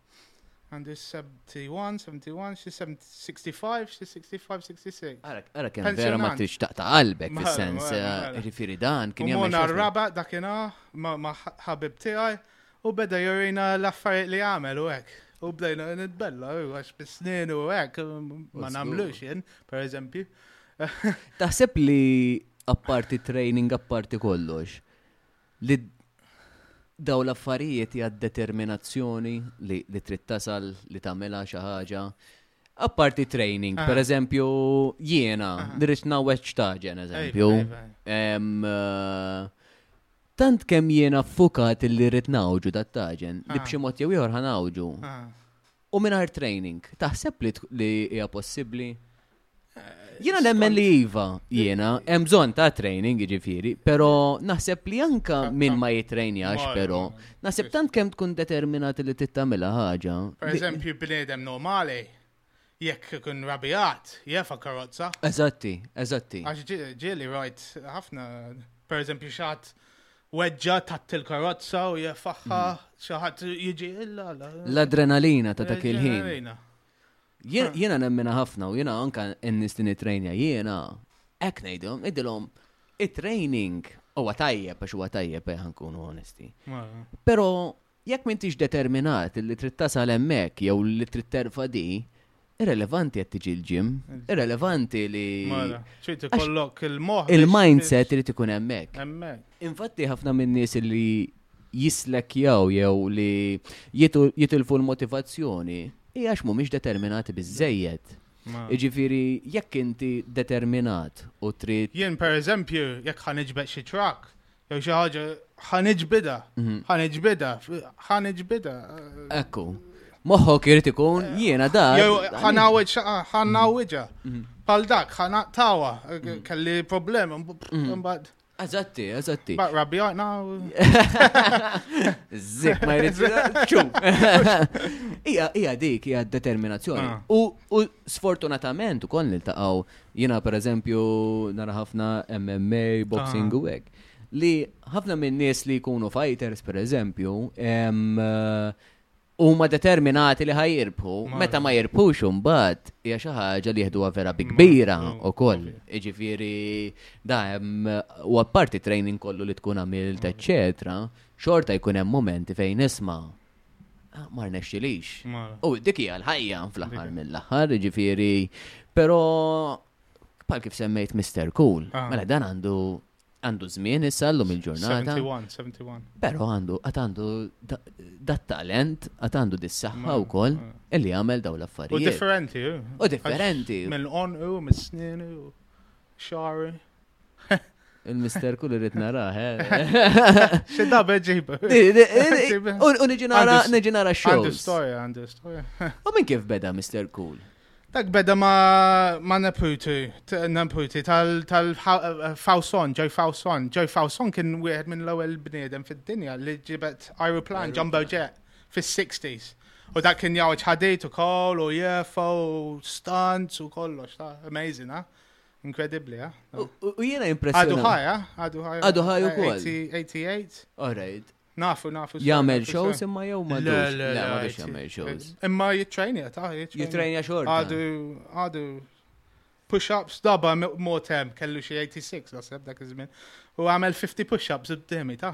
Għandi 71, 71, xi 65, xi 65, 66. Ara kemm vera ma trix taqta' qalbek fis-sens, eh, ġifieri dan kien jagħmel. Mona raba dakina ma' ħabib tiegħi u beda jorina l-affarijiet li għamel u hekk. U bdejna nitbella, għax bis-snin u hekk ma nagħmlux jien, pereżempju. Taħseb li apparti training, apparti kollox, li dawn l-affarijiet hija d-determinazzjoni li, li trid tasal li tagħmilha xi ħaġa. Apparti training, ah. per eżempju, jiena, ah. nirrit naweċ taġen, eżempju. Eh, tant kemm jiena fukat li rrit nawġu dat taġen, li ah. b'xi mod jew ieħor ħanawġu. U mingħajr training, taħseb li li hija possibbli? Jiena nemmen li iva, jiena, hemm bżonn ta' training jiġifieri, però naħseb li anka minn ma jitrejnjax però, naħseb tant kemm tkun determinati li tittamilha ħaġa. Per eżempju, bniedem normali, jekk ikun rabijat, jefa karozza. Eżatti, eżatti. Għax ġieli rajt ħafna, per eżempju, xaħat weġġa taħt il-karozza u jefaħħa mm. xi ħadd jiġi illa. L-adrenalina ta' dak il-ħin. Jiena nemmina ħafna u jiena anka n-nies li nitrejnja jiena hekk ngħidhom idilhom it-training huwa tajjeb għax huwa tajjeb eh ħankunu onesti. Però Jekk m'intix determinat li trid tasal hemmhekk jew li trid terfa' di, irrelevanti jekk tiġi l-gym, irrelevanti li. Mela, trid ikollok il-moħħ. Il-mindset irid ikun hemmhekk. Hemmhekk. Infatti ħafna min-nies li jislekjaw jew li jitilfu l-motivazzjoni hija għax mhumiex determinati biżejjed. Jiġifieri jekk inti determinat u trid. Jien pereżempju jekk ħa niġbed xi truck, Jew xi ħaġa ħan iġbida, mhm. ħan iġbida, ħan iġbida. Ekku. Moħħok irid ikun jiena da. Jew ħan għawġ, ħan għawġa. Mhm. Mhm. Pal dak, ħan tawa, kelli problem, mbagħad. Eżatti, eżatti. But rabbi għajna. Zik ma jrid ċu. Ija, ija dik, ija determinazzjoni. Ah. U sfortunatament u koll nil-taqaw Jiena pereżempju nara ħafna MMA, boxing u hekk. Li ħafna minn nies li jkunu fighters pereżempju huma determinati li ħajirbħu. Meta ma jirbħux imbagħad hija xi ħaġa li jieħduha vera bi kbira wkoll. Jiġifieri da hemm u apparti training kollu li tkun għamilt eċċetera, xorta jkun hemm momenti fejn isma' Ah, ma rnexxilix. Mara. U dik hija l-ħajja fl-aħħar mill-aħħar, ġifieri, però bħal kif semmejt Mr. Cool, Ah. mela dan għandu għandu żmien issa llum il-ġurnata. 71, 71. Pero għandu, għat għandu da- dat talent, għat għandu dis-saħħa u koll, illi għamel daw U l-affarijiet. differenti, eh? U differenti. Mill-on u, mill-snin u. Xar. Il-mister kull irrit naraħ, eh. Xi dabe ġib. U niġi nara, niġi nara shows. Għandu storja, għandu storja. U minn kif beda Mister Cool? Dak beda ma ma neputi, neputi tal-Fawson, ġoj Fawson. Ġoj Fawson kien wieħed minn l-ewwel bniedem fid-dinja li ġibet aeroplan jumbo jet fis-60s. U dak kien jgħawġ ħadejt u koll u jeffa u stunts u kollox, ta' amazing, ha? Eh? Inkredibbli, ha? Eh? U jiena impressjonat. Għadu ħajja, għadu ħajja. Għadu ħajja ukoll. 88. Alright. Nafu, nafu. Jagħmel shows imma jew ma Le, le, le, ma biex jagħmel shows. Imma jitrajnja, ta' jitrajnja xorta. Għadu, għadu. Push-ups daba motem kellu xi 86 naħseb dak iż-żmien. U għamel 50 push-ups id-demi ta'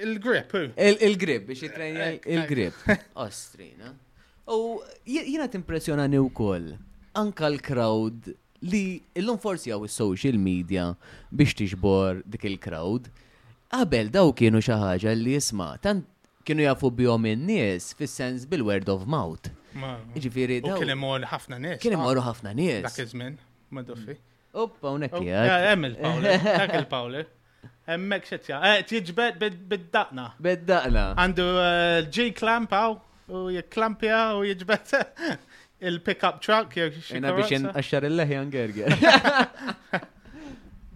Il-grip. Il-grip, biex jitrenja il-grip. Ostrina. U jina t-impressjonani u koll, anka l-crowd li l-lum forsi għaw il-social media biex tiġbor dik il-crowd. Qabel daw kienu xaħġa li jisma, tant kienu jafu bihom in-nies fis-sens bil-word of mouth. Ġifiri, daw. Kien imorru ħafna nies. Kien imorru ħafna nies. Dak iż-żmien, madoffi. Uppa, unek oh, jgħad. Eh, Emmel Pawler, dak il-Pawler. Emmek xetja. Eh, Tieġbed bid-daqna. Bid-daqna. Għandu eh, G-clamp għaw, u jiklampja u jieġbed il-pickup truck. Jena biex nqaxxar il-leħi għan gerger.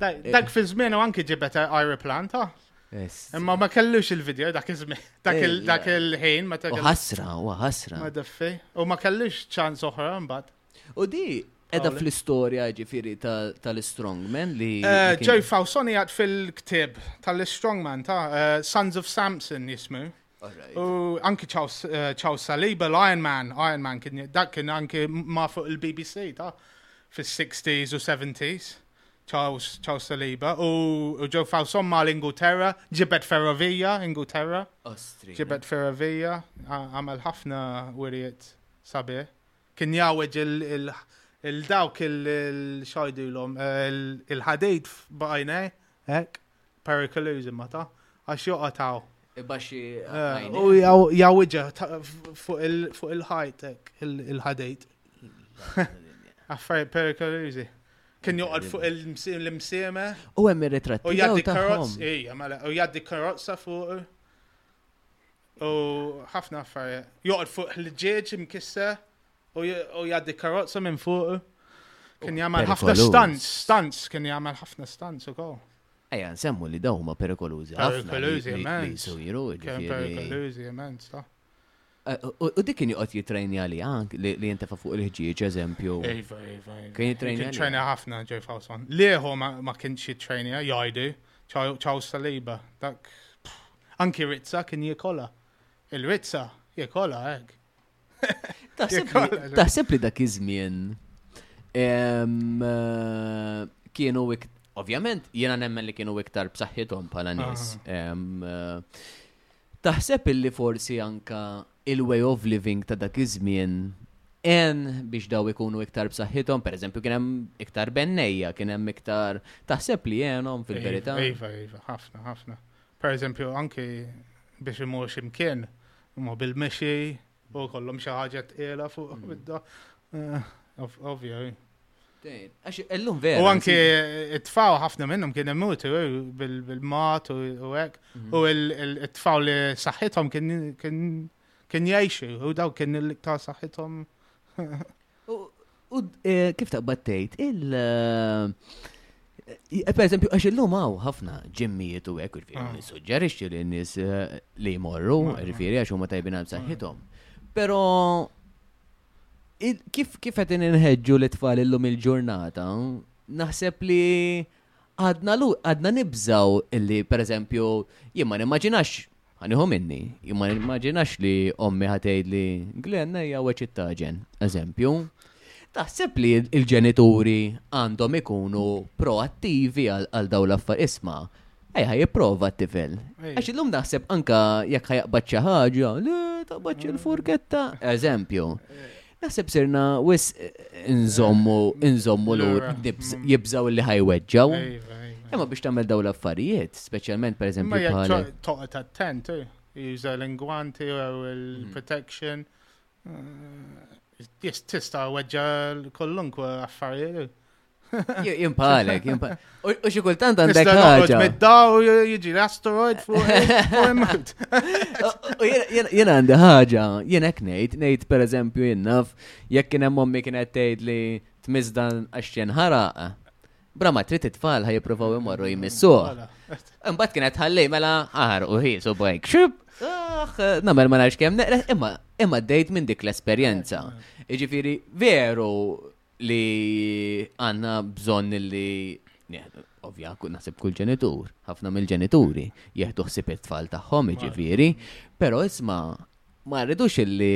Dak fi żmien u anki ġibet aeroplan ta' Imma ma kellux il-video dak iż-żmien, dak il-ħin meta. Ħasra, u ħasra. Ma daffi. U ma kellux ċans oħra mbagħad. U di edha fl-istoria ġifiri tal-Strongman li. Eh, Joe Fawson jgħat fil-ktib tal-Strongman ta' eh, Sons of Samson jismu. U anki ċaw saliba l-Iron Man, Iron Man kien dak kien anki ma fuq il-BBC ta' fil-60s u 70s. ċaw saliba u Joe Fawson ma l-Ingulterra, ġibet ferrovija Ingulterra. Ġibet ferrovija, għamel ħafna wiriet sabiħ. Kien jgħawweġ il-dawk il-xajdilhom il-ħadejt b'għajnej, hekk, perikolużi ma ta' għax joqataw. Ibaxxi. U jgħawweġ fuq il-ħajt hekk il-ħadejt. Affarijiet perikolużi. Kien joqgħod fuq il-msieme. U hemm ir-ritratti. U jgħaddi karozza, mela, u jgħaddi karozza fuq. U ħafna affarijiet. Joqgħod fuq l-ġieġ imkissa u jgħaddi karozza minn fuq. Kien jagħmel ħafna stunts, stunts, kien jagħmel ħafna stunts ukoll. Ejja, nsemmu li daw huma perikolużi. Perikolużi, immens. Perikolużi, immens, ta' Eh, u dik kien joqgħod jitrejni għalija li jintefa' fuq il-ħġieġ eżempju. Iva, iva, iva. Kien jitrejni għalija. Jitrejni ħafna ġej Fawson. Lieħu ma kienx jitrejni jgħidu ċaw saliba. Dak Anki Rizza kien jikola. Il-Rizza jikola hekk. Taħseb li dak iż-żmien eh, kienu ovvjament jiena nemmen li kienu iktar b'saħħithom bħala nies. Eh, Taħseb illi forsi anka il-way of living ta' dak iż-żmien en biex daw ikunu iktar b'saħħithom, per eżempju, kien hemm iktar bennejja, kien hemm iktar taħseb li għenhom fil-verità. Iva, iva, ħafna, ħafna. Per eżempju, anki biex imur ximkien, imur bil-mexi, u kollom xi ħaġa tqiela fuq mm. bidda. Eh, ovvja. Għax illum vera. U anki it-tfaw ħafna minnhom kien imutu eh, bil-mat u hekk. Mm. U it-tfaw li saħħithom kien jgħixu u daw kien l-iktar saħħithom. U eh, kif taqbad tgħid, il- eh, per eżempju, għax illum hawn ħafna ġimmijiet u hekk, irfieri, Ah. nissuġġerixxi li n-nies eh, li jmorru, Ma- irfieri għax huma tajbin għal b'saħħithom. Però il- kif kif qed inħeġġu l-tfal illum il-ġurnata, naħseb li Għadna lu, għadna nibżaw illi, per eżempju, jien ma nimmaġinax, ħaniħu minni, jien ma nimmaġinax li ommi ħatgħid li Glenn ejja weċ it-taġen, eżempju. Taħseb li l-ġenituri għandhom ikunu proattivi għal daw l-affar isma' ejja jipprova t-tifel. Għax illum naħseb anka jekk ħajaqbad xi ħaġa, le taqbadx il-furketta, eżempju. Naħseb sirna wis nżommu nżommu l jibżaw li ħajweġġaw. Imma biex tagħmel daw l-affarijiet, speċjalment pereżempju. Ma jekk toqgħod attent, eh, juża l-ingwanti u l-protection. Mm. Eh, tista' weġġa' kollunkwe affarijiet. Jien bħalek, jien bħalek. U xi kultant għandek ħaġa. Medda u jiġi l-asteroid fuq U jien għandi ħaġa, jien hekk ngħid, ngħid pereżempju jien naf jekk kien hemm ommi kienet tgħid li tmiss dan għax jien ħaraq. Bra ma trid it-tfal ħaj jippruvaw imorru jmissuh. Imbagħad kienet ħallej mela aħar u hi so bajk. Xub! Namel ma nafx kemm neqret imma imma dejt minn dik l-esperjenza. Iġifieri veru li għanna bżon li ovvja, nasib kull ġenitur, ħafna mill-ġenituri jieħdu ħsib it-tfal tagħhom iġifieri, però isma' ma rridux illi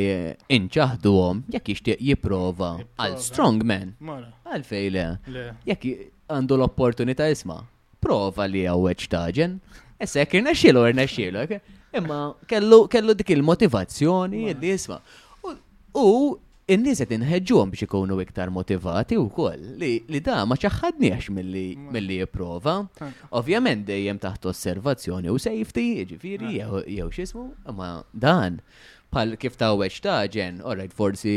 inċaħdu għom jekk jixtieq jiprova għal strongman. Għal fejle. Jekk għandu l-opportunità isma. prova li għawet xtaġen, esek, irnexxielu, irnexxielu. Imma kellu dik il-motivazzjoni li jisma. U in-nies qed inħeġġuhom biex ikunu iktar motivati wkoll li da ma ċaħħadniex milli jipprova. Ovvjament dejjem taħt osservazzjoni u safety, jiġifieri jew x'ismu, imma dan bħal kif ta' weċ taġen, orajt forsi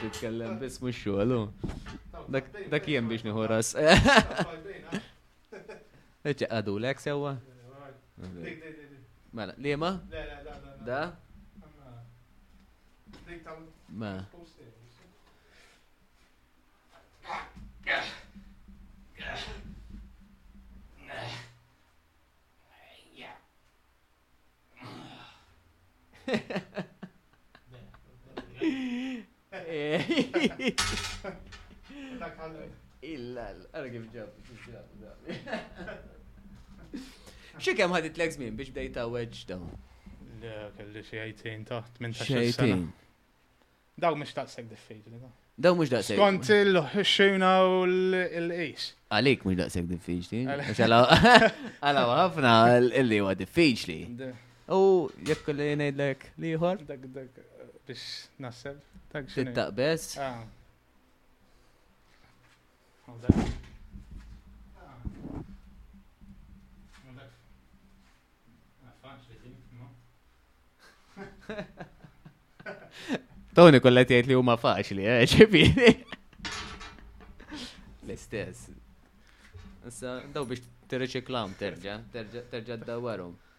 Titkellem biss mhux xogħol. Dak jien biex nieħu ras. Ċaqadu l sewwa? Mela, liema? Da? Ma. Illa, għara kif ġab, kif ġab. Xie kem ħadit l żmien biex bdejta weġġ dawn? Le, kelli xie għajtejn taħt minn ta' xejn. Daw mhux daqshekk diffiċli. Daw mhux daqshekk. Kont il-ħxuna u l-qis. Għalik mhux daqshekk diffiċli. Għala ħafna li huwa diffiċli. U jekk li ngħidlek liħor? Dak dak biex naħseb. Tittaqbess? Ah. Tony kollha tgħid li huma faċli, eh, ġifieri. L-istess. Issa daw biex tirriċiklam terġa', terġa' terġa' ddawarhom.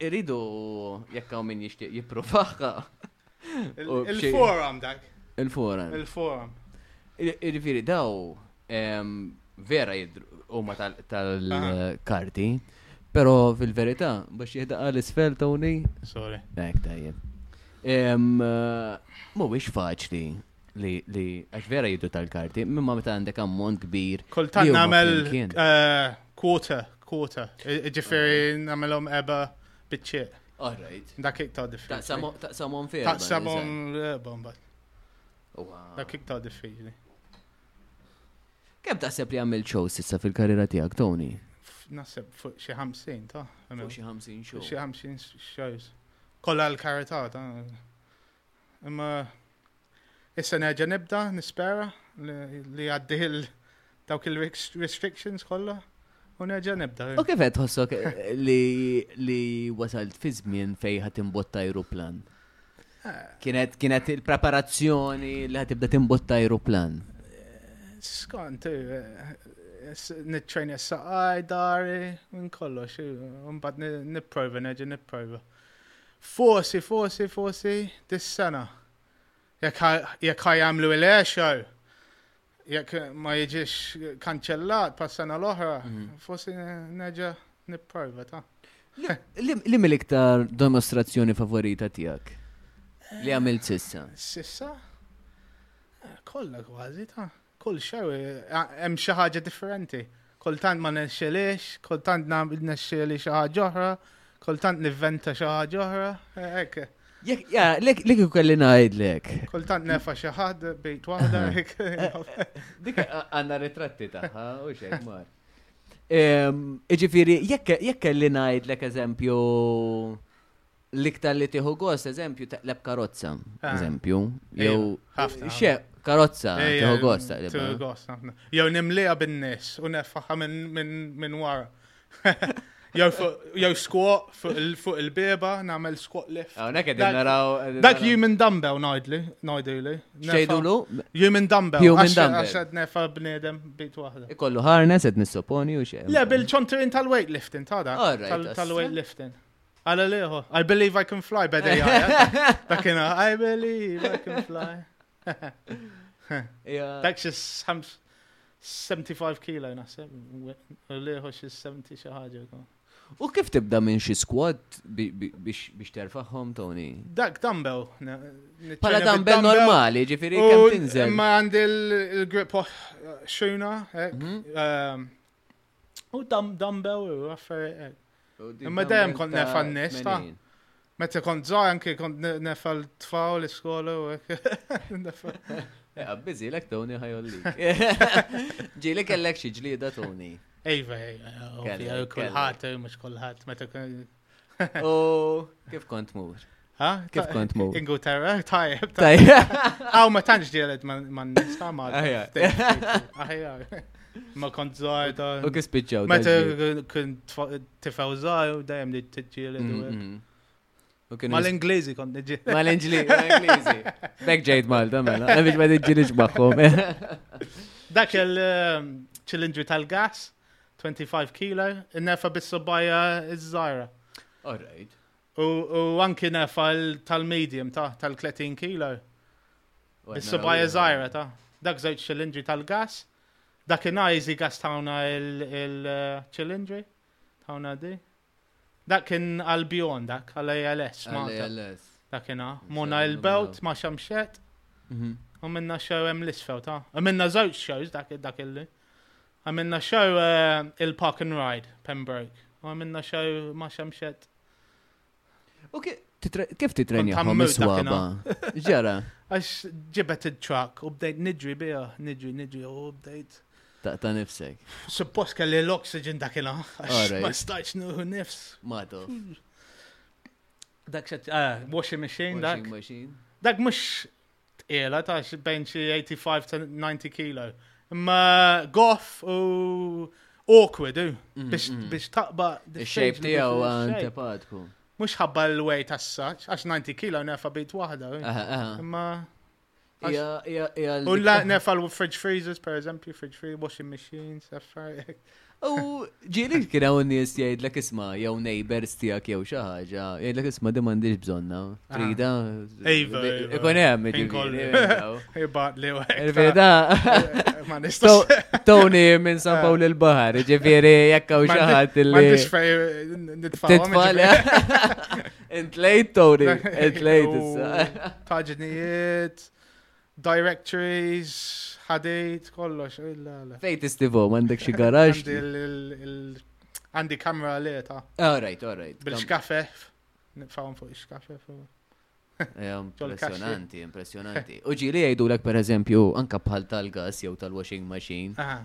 Iridu jekk hawn min jixtieq jippruvaha. Il-forum dak. Il-forum. Il-forum. Irrifieri daw vera jidru huma tal-karti, però fil-verità biex jihdaqa l-isfel Tony. Sorry. Ek tajjeb. Mhuwiex faċli li li għax vera jiddu tal-karti, mimma meta għandek ammont kbir. Kultant nagħmel eh, quarter, quarter. Ġifieri nagħmelhom eba biċċieq. Alright. Dak iktar diffiċli. Taqsamhom fi. Taqsamhom bomba. Dak iktar diffiċli. Kemm taħseb li għamil show sissa fil-karriera tiegħek, Tony? Naħseb fuq xi 50 ta' Fuq xi 50 show. Xi 50 shows. Kollha l-karità ta' Imma issa nerġa' nibda nispera li għaddih dawk il-restrictions kollha u nerġa' nibda. U kif qed tħossok li wasalt fi żmien fejn ħadd imbotta ajruplan? Kienet kienet il-preparazzjoni li ħad tibda timbotta aeroplan. Skont, eh, nittrejn s-saqaj, dari, minn kollox, un bad nipprova, neġi nipprova. Forsi, forsi, forsi dis-sena. Jekk ħa jagħmlu l-għexar, jekk ma jiġix kanċellat pa' sena l-oħra, mhm. forsi neġa' nipparva ta'. Li mill-iktar demonstrazzjoni favorita tiegħek? Li għamilt sissa? Sissa? Eh, kolla kważi ta' Kull xew hemm xi ħaġa differenti. Kultant ma nexxelix, kultant nexxeli xi ħaġa oħra, kultant nivventa xi ħaġa oħra, hekk. Lek li kelli ngħidlek. Kultant nefa xi ħadd bejt waħda. Dik għandna ritratti tagħha u xejn mar. Iġifieri jekk kelli ngħidlek eżempju L-iktar li tieħu gost, eżempju, taqleb karozza, ah. eżempju. Jew xe, karozza, tieħu gost taqleb. Tieħu gost, ħafna. Jew nimliha bin-nies u nefaħħa minn wara. Jew squat fuq il-beba, nagħmel squat lift. Hawnhekk qegħdin naraw. Dak human dumbbell ngħidli, ngħidili. Xejdulu? Human dumbbell. Human dumbbell. Għax qed nefa bniedem bit waħda. Ikollu harness qed nissoponi u xejn. Le bil-ċontrin tal-weightlifting ta' dak. Tal-weightlifting. Għala liħu. I believe I can fly, beda jgħajja. Dakina, I believe I can fly. Dak xis 75 kilo naħseb, liħu xis 70 xaħġa. U kif tibda minn xi squad biex terfaħħom Tony? Dak dumbbell. Pala dumbbell normali, ġifieri kemm tinżel. Ma għandi l-grip oh, xuna, mhm. ehm, U dumbbell u affarijiet. Imma dejjem kont nef għan-nies ta' Meta kont żgħar anke kont nefal tfaw l-iskola u hekk. Biżi lek Tony ħajolli. Ġieli kellek xi ġlieda Tony. Ejva, ejva, kulħadd, mhux kulħadd, meta U kif kont mur? Kif kont mu? Ingilterra, tajjeb. Tajjeb. Għaw ma tantx dielet ma nista ma. Aħjar. Ma kont zaħta. U kif spiċċaw. Meta kien tifaw zaħu dajem li t-ġieli. Mm, mm, mm. Ma l-Ingliżi kont nġi. Ma l-Ingliżi. Bek ġejt Malta, mela. Għemix ma nġi nġbaħħom. Dak il-ċilindru um, tal-gas, 25 kilo, nefa bis-sobajja iż-żara. All right. U, u anki nefa tal-medium ta' tal-30 kilo. Is-subaj eżajra ta' dak żewġ ċilindri tal-gas. Dak inajzi gas tawna il-ċilindri. Tawna di. Dak kien għal-bjon dak, għal-ALS. Għal-ALS. Dak kien Mona il-belt, ma xamxet. Mhm. U minna xew hemm l-isfew ta'. U minna żewġ xews dak dak illi. Għamilna show eh, il-Park and Ride, Pembroke. U għamilna show ma' xemxet. U kif titrenjaħom is-swaba? Ġara. Għax ġibet il-truck u bdejt nidri bija, nidri, nidri u bdejt. Ta' nifsek. Suppost kelli l-oxygen dakina. Ma stajċ nuhu nifs. Ma tuf. Dak xed, ah, washing machine, dak. Dak mux Tqiela ta' xi bejn xi 85 to 90 kilo. Imma goff u awkward u mm, biex mm. biex taqba Ix-shape tiegħu antipatku. Mhux ħabba l-weight as-saċ, għax 90 kilo nefa bit waħda. Imma U la nefal fridge freezers, per eżempju, fridge freezers, washing machines, affarijiet. U ġieli kien hawn nies jgħidlek isma' jew neighbors tiegħek jew xi ħaġa, jgħidlek isma' di m'għandix bżonna. Ah. Trida. Iva, iva. Ikun hemm ġifieri. Ibad li Il-veda. Ma nistax. Tony minn San ah. Pawl il-Baħar, ġifieri jekk hawn xi ħadd illi. M'għandix fej nitfal. Intlejt Tony, intlejt issa. Paġnijiet. Directories, ħadejt, kollox, illa la. Fejn tistivom, għandek xi garax? Għandi l- l- l- Għandi kamra leta, All right, all right. bil-xkafef, nifawm fuq il-xkafef. u- Eh, Impressionanti, impressionanti. U ġili jgħidulek per eżempju, anka bħal tal-gas jew tal-washing machine, Ah,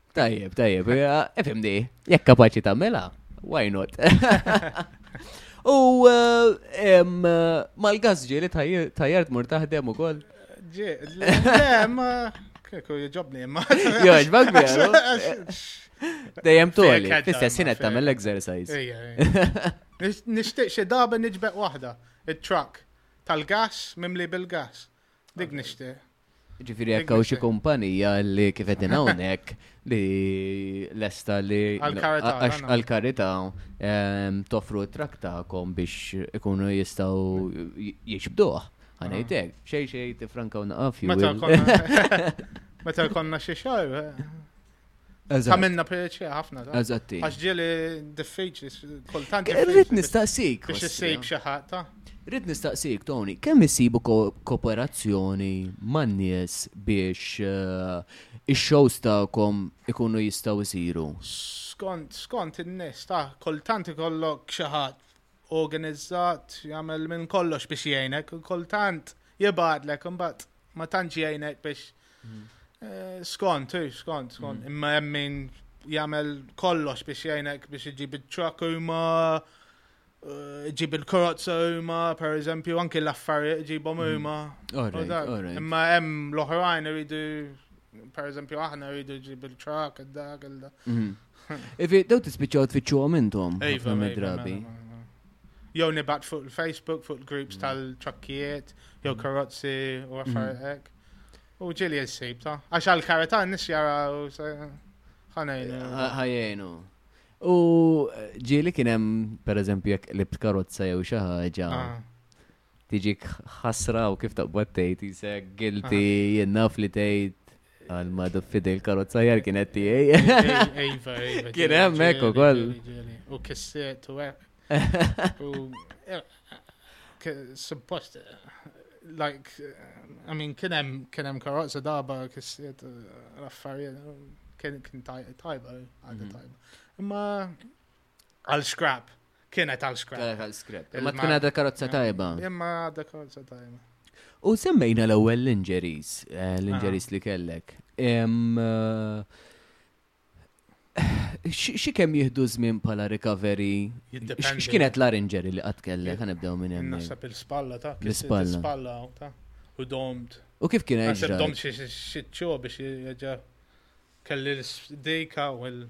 Tajjeb, tajjeb. Efem di, jekk kapaċi tagħmilha, why not? U eh, mal-gas ġieli tajjard mur taħdem ukoll. Ġie, Kieku jġobni imma. Jo, ġbak Dejjem toli, fl-istess ħin qed tagħmel exercise. Nixtieq xi darba niġbeq waħda, it-truck tal-gas mimli bil-gas. Dik nixtieq. Ġifiri jekk hawn xi kumpanija li kif qed hawnhekk li lesta li għal karità ehm, toffru t-trak tagħkom biex ikunu jistgħu jiġbduh. Ħanejtek, xejn xejn tifranka u naqaf. Meta konna xi xahar, eh, Għamilna peċe ħafna. Eżatti. Għax ġieli diffiċli, kultant. Rrit nistaqsik. Biex issib xaħat. Rrit nistaqsik, Tony, kemm issibu kooperazzjoni man nies biex eh, ix-shows ta'kom ikunu jistaw isiru? Skont, skont in-nies ta' kultant ikollok xaħat organizzat, jagħmel minn kollox biex jgħinek, kultant jibgħatlek imbagħad ma tantx jgħinek biex mm. eh, skont, eh, skont, skont, mm. imma hemm min jagħmel kollox biex jgħinek biex iġib it-truck huma eh, ġib il-karozza huma, per eżempju, anki l-affarijiet ġibhom mm. huma. Imma hemm l-oħrajn iridu per eżempju aħna rridu ġib il-truck, dak, il-dak. Ivi, dew tispiċċaw tfittxuhom intom. Iva, mela, drabi. Mela, mela, jew nibat fuq il-Facebook, fuq il-groups mm. tal-ċakkijiet, jew mm. karozzi u għafarek. Mm. U ġili jessib ta' għax għal-karata nis jara u ħanajnu. Ħajjenu. U ġili kienem, per eżempju, jek libt karozza jew xaħġa. Ah. tiġik ħasra u kif taqbad tgħid isek guilty jien naf li tgħid għal ma fidi l-karozza jar kienet tiegħi. Iva, iva. Kien hemm hekk ukoll. U kisset u hekk. Suppost like I mean kien hemm kien hemm karozza darba kisset l-affarijiet kien kien tajba għadha mhm. tajba. Imma Għal scrap. Kienet għal scrap. Kienet għal scrap. Imma tkun għadha karozza tajba. Imma għadha karozza tajba. U semmejna l-ewwel l-injuries, eh, l-injuries ah. li kellek. Eh, xi kemm jieħdu żmien bħala recovery? X'kienet l injury li qatt kellek ħanibdew minn hemm? Naħseb il-spalla ta' l-spalla ta' u domt. U kif kien hemm? Naħseb domt xi xitxo biex jeġa' kelli l-dejka u l-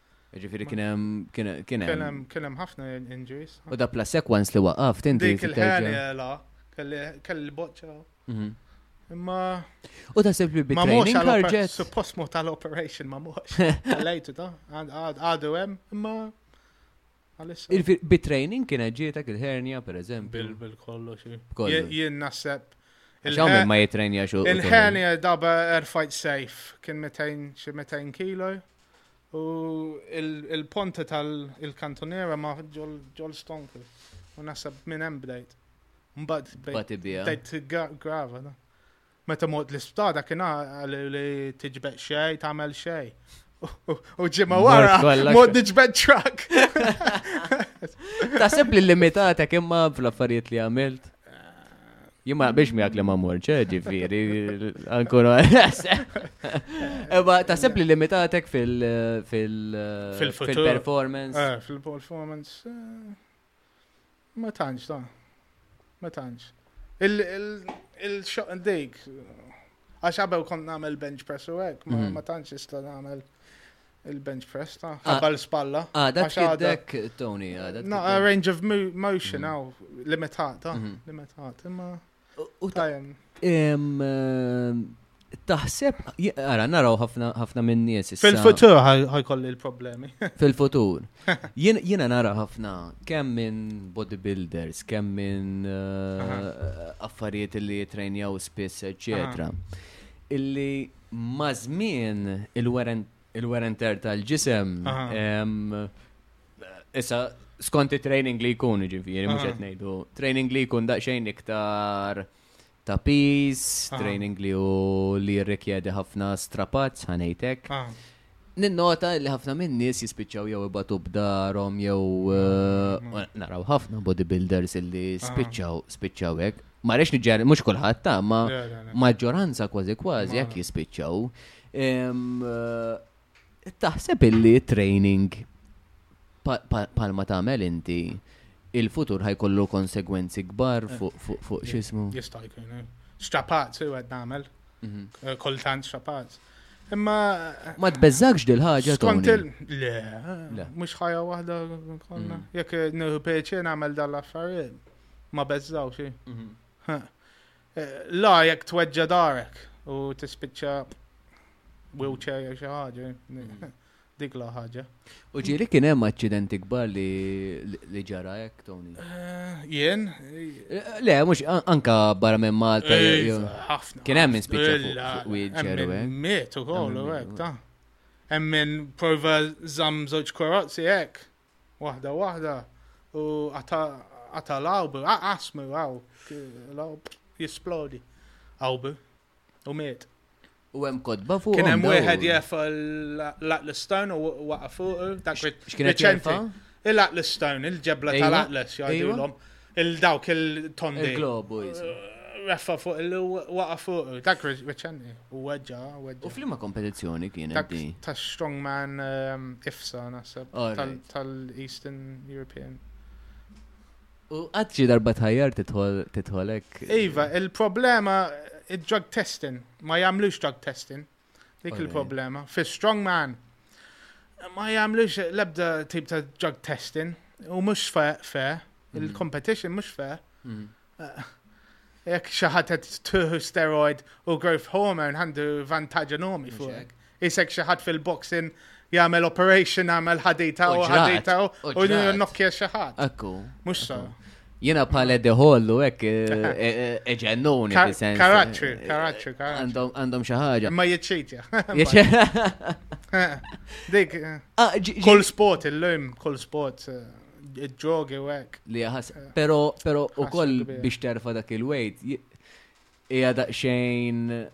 Ġifiri kien hemm kien hemm. Kien hemm kien hemm ħafna injuries. U da plus sequence li waqaf tinti. Dik il-ħela kelli boċċa. Mhm. Imma. U ta' li bi training ħarġet. Suppost mo tal-operation ma mhux. Lejtu ta' għadu hemm imma Bit-training kienet ġietek il-hernja, per eżempju. Bil-kollox. Jien naħseb. Għaxaw ma jitrejnja xo. Il-hernja daba erfajt sejf, kien 200 kilo. U il-ponta tal-kantonera ma ġol stonku. U naħseb minn hemm bdejt. Mbagħad bdejt grava. Meta mort l-isptar dak kien għal li tiġbeq xej, tagħmel xej. U ġimma wara, mod diġbed truck. Ta' li limitatek imma fl-affarijiet li għamilt. Jimma biex mi li ma morċe, eh, ġifiri, ankora. Eba, ta' li limitatek fil-performance. Eh, fil-performance. Eh, Ma tantx ta. Ma tantx. Il-xoq dik. Għax qabel kont nagħmel bench press u hekk, ma mhm. tantx ista' nagħmel il-bench press ta' ah. qabel spalla. Għada ah, tkiddek, Tony, għada. No, a range of motion għaw, mhm. limitata, mhm. limitata, imma. U tajem. Taħseb, għara, naraw ħafna minn nies. Fil-futur ħajkolli l-problemi. Fil-futur. Jena nara ħafna kemm minn bodybuilders, kemm minn eh, affarijiet li jitrejnjaw spiss, eccetera. Illi mażmin il-weren Il-wear and tear tal-ġisem. Issa, skont training li jkun ġifiri, mux qed ngħidu. Training li jkun daqsxejn iktar ta' peace, training li u li jirrikjedi ħafna strapazz, ħanejtek. Ninnota li ħafna minn nies jispiċċaw jew ibatu b'darhom jew eh, naraw ħafna bodybuilders illi spiċċaw spiċċaw hekk. Ma rex niġġer mhux kulħadd ta' ma maġġoranza kważi kważi jekk jispiċċaw. Taħseb illi training palma tagħmel inti il-futur ħajkollu konsegwenzi kbar eh, fuq eh, xismu? Jista' jkun. Eh. Strapaz u għed nagħmel. Mhm. Kultant strapaz. Imma. Ma tbeżżakx dil ħaġa Skont il. Le, mhux ħajja waħda konna. Mhm. Jekk nieħu peċi nagħmel dal-affarijiet. Ma beżżaw xi. Mhm. Eh, la, jekk tweġġa darek u tispiċċa wheelchair jew xi ħaġa. Mm. Dik la ħaġa. U ġiri kien hemm aċċidenti kbar li li ġara hekk Tony. Eh, jien? Eh, le, mhux anka barra minn Malta. Ħafna. Kien hemm spiċċa fuq wheelchair u hekk. Miet ukoll u hekk ta. Hemm min prova żamm żewġ korazzi hekk. Waħda waħda u għata l-awb, għasmi għaw, l-awb jisplodi. Awb, u miet. U hemm kodba fuq. Kien hemm wieħed jaf l-Atlastan u waqa' fuq dak riċenti. Il-Atlastan, il-ġebla tal-Atlas, jgħidulhom. Il-dawk il-tondi. Il-globu, Raffa fuq il-waqa fuq. Dak reċenni. U weġġa, weġġa. U flima kompetizzjoni kienet di? Ta' Strongman um, Ifsa, nasab. Tal-Eastern European. U għadġi darba tħajjar titħolek. Iva, il-problema il-drug testing, ma jamlux drug testing. Dik il-problema. Fi strongman ma jagħmlux l-ebda tip ta' drug testing u mhux fe, fe mm. il-competition mhux fe. Mm. Eh, jekk xi ħadd qed tuħu steroid u growth hormone għandu vantaġġ enormi fuq. Isek xi ħadd fil-boxing Jagħmel operation, jagħmel ħadita u ħadita u nokkja xi ħadd. Ekku. Mhux so. Jena pale deħollu ek eġennuni. Eh, eh, eh, karattri, karattri, karattri. Għandhom xaħġa. Ma jieċċitja. Dik. Ah, kull spot, il-lum, kull spot ġogi u għek. Li għas, eh, pero, pero u koll biex terfa dak il-wejt, ija daqxejn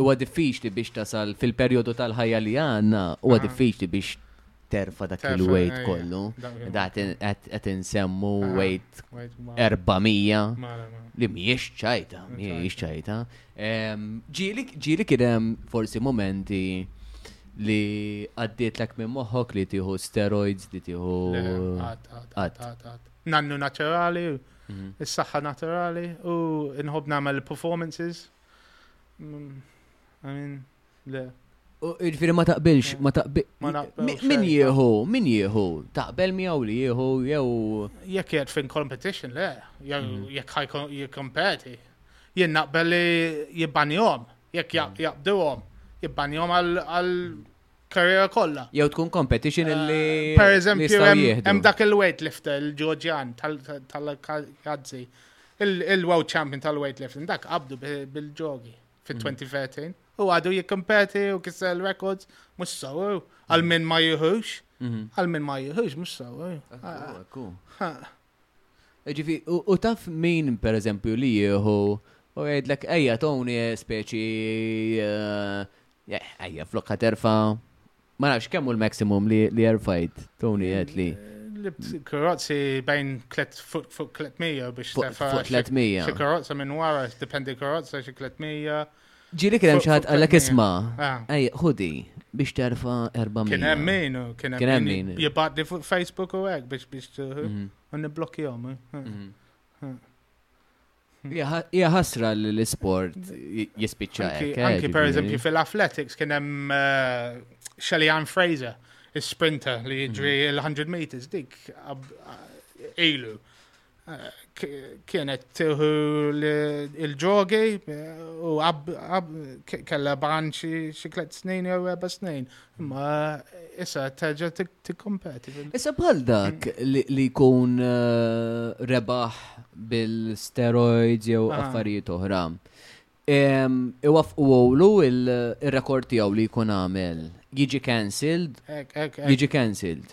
huwa diffiċli biex tasal fil-perjodu tal-ħajja li għandna, huwa ah. diffiċli biex terfa dak il-weight eh, kollu. Qed insemmu ah, weight 400 li mhijiex ċajta, mhijiex ċajta. Ġieli kien hemm forsi momenti li għaddiet l minn moħħok li tieħu steroids li tieħu. Nannu naturali, mhm. is-saħħa naturali u nħobb nagħmel performances Għamin, le. Ġifiri ma taqbilx, ma taqbilx. Min jieħu, min jieħu, taqbel miegħu li jieħu, jew. Jekk jgħed fin competition, le, mm. jekk ħaj jikompeti. Jien naqbel li jibbanjom, jekk mm. jaqbduhom, jibbanjom għal karriera kollha. Jew tkun competition eh, li. Per eżempju, hemm dak il-weightlifter, il-Ġorġan tal-Kazzi, il-world champion tal-weightlifting, dak qabdu bil-ġogi fit-2013. Mhm. U għadu jikkompeti u kissel records, mux sawu, għal mhm. min ma juhux, mhm. għal min ma juhux, mux sawu. Ġifi, u taf min, per eżempju, li jieħu u jgħidlek ejja toni eh, speċi eh, eh, ejja flokka terfa. Ma nafx kemm hu l-maximum li li erfajt toni qed li. Karozzi bejn fuq 300 biex terfa. Fuq 300. Xi karozza minn wara, dipendi karozza xi 300. Ġili kien hemm xi ħadd qallek isma'. Ej, ħudi biex terfa' 400. Kien hemm min, kien hemm min. Jibgħatni fuq Facebook u hekk biex biex mhm. u niblokkjhom. Mhm. Mhm. Hija ħasra li l-isport jispiċċa hekk. Eh, anki per eżempju fil-athletics kien hemm eh, Shelly Ann Fraser, is-sprinter li jiġri l-100 meters dik ilu kienet tiħu il-ġogi u kella ban xi tliet snin jew erba' snin. Imma issa terġa' tikkompeti. Issa bħal dak li jkun eh, rebaħ bil-steroids jew ah. affarijiet oħra. Iwafqu għolu il-rekord tiegħu li jkun għamel jiġi cancelled. Jiġi cancelled.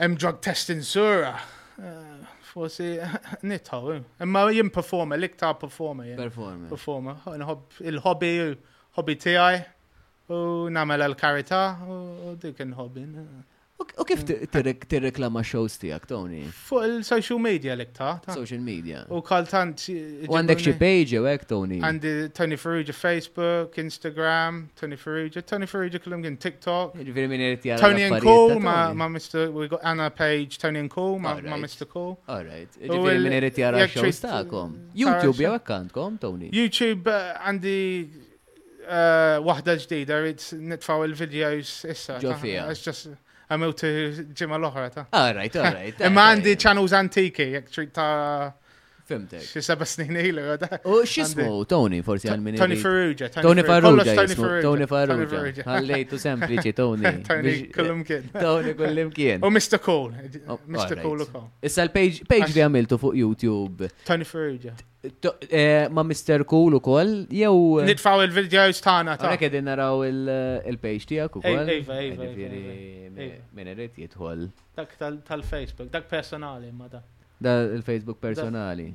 Hemm drug testing sura. Eh, forsi nitħaw. Eh. Imma jien performer, l-iktar performer. Performer. Performer. Il-hobby, hobby tiegħi u nagħmel għal-karità u dik il-hobby. U kif tirreklama shows tiegħek, Tony? Fuq il-social media li kta. Social media. U kaltant. U għandek xi page u ek, Tony? Għandi Tony Ferrugia Facebook, Instagram, Tony Ferrugia, Tony Ferrugia kellum għin TikTok. Ġifiri minn irrit jara. Tony and Cool, ma Mr. We got Anna page, Tony and Cool, ma Mr. Cool. Alright, ġifiri minn irrit jara xo stakom. YouTube jew għandkom, Tony? YouTube eh, għandi Waħda ġdida, rrid nitfaw il-videos issa. Ġo fija. Għamilt ġimma l-oħra ta' All right, all right. Imma għandi ċanuż antiki, jek trid ta' Fimtek. Xi seba' snin ilu da. U x'ismu Tony forsi għal min. Tony Ferrugia. Tony Ferrugia. Tony Ferrugia. Ħallejtu sempliċi Tony. Tony kullum kien. Tony kullum kien. U Mr. Cool. Oh, Mr. Cool ukoll. Issa l-page li għamiltu fuq YouTube. Tony Ferrugia. Ma' Mr. Cool ukoll, jew. Nitfaw il-videos tagħna ta'. Għalhekk qegħdin naraw il-page tiegħek ukoll. Ejva, ejva. Jiġifieri min irid jidħol. Dak tal-Facebook, dak personali ma da. Da il-Facebook personali.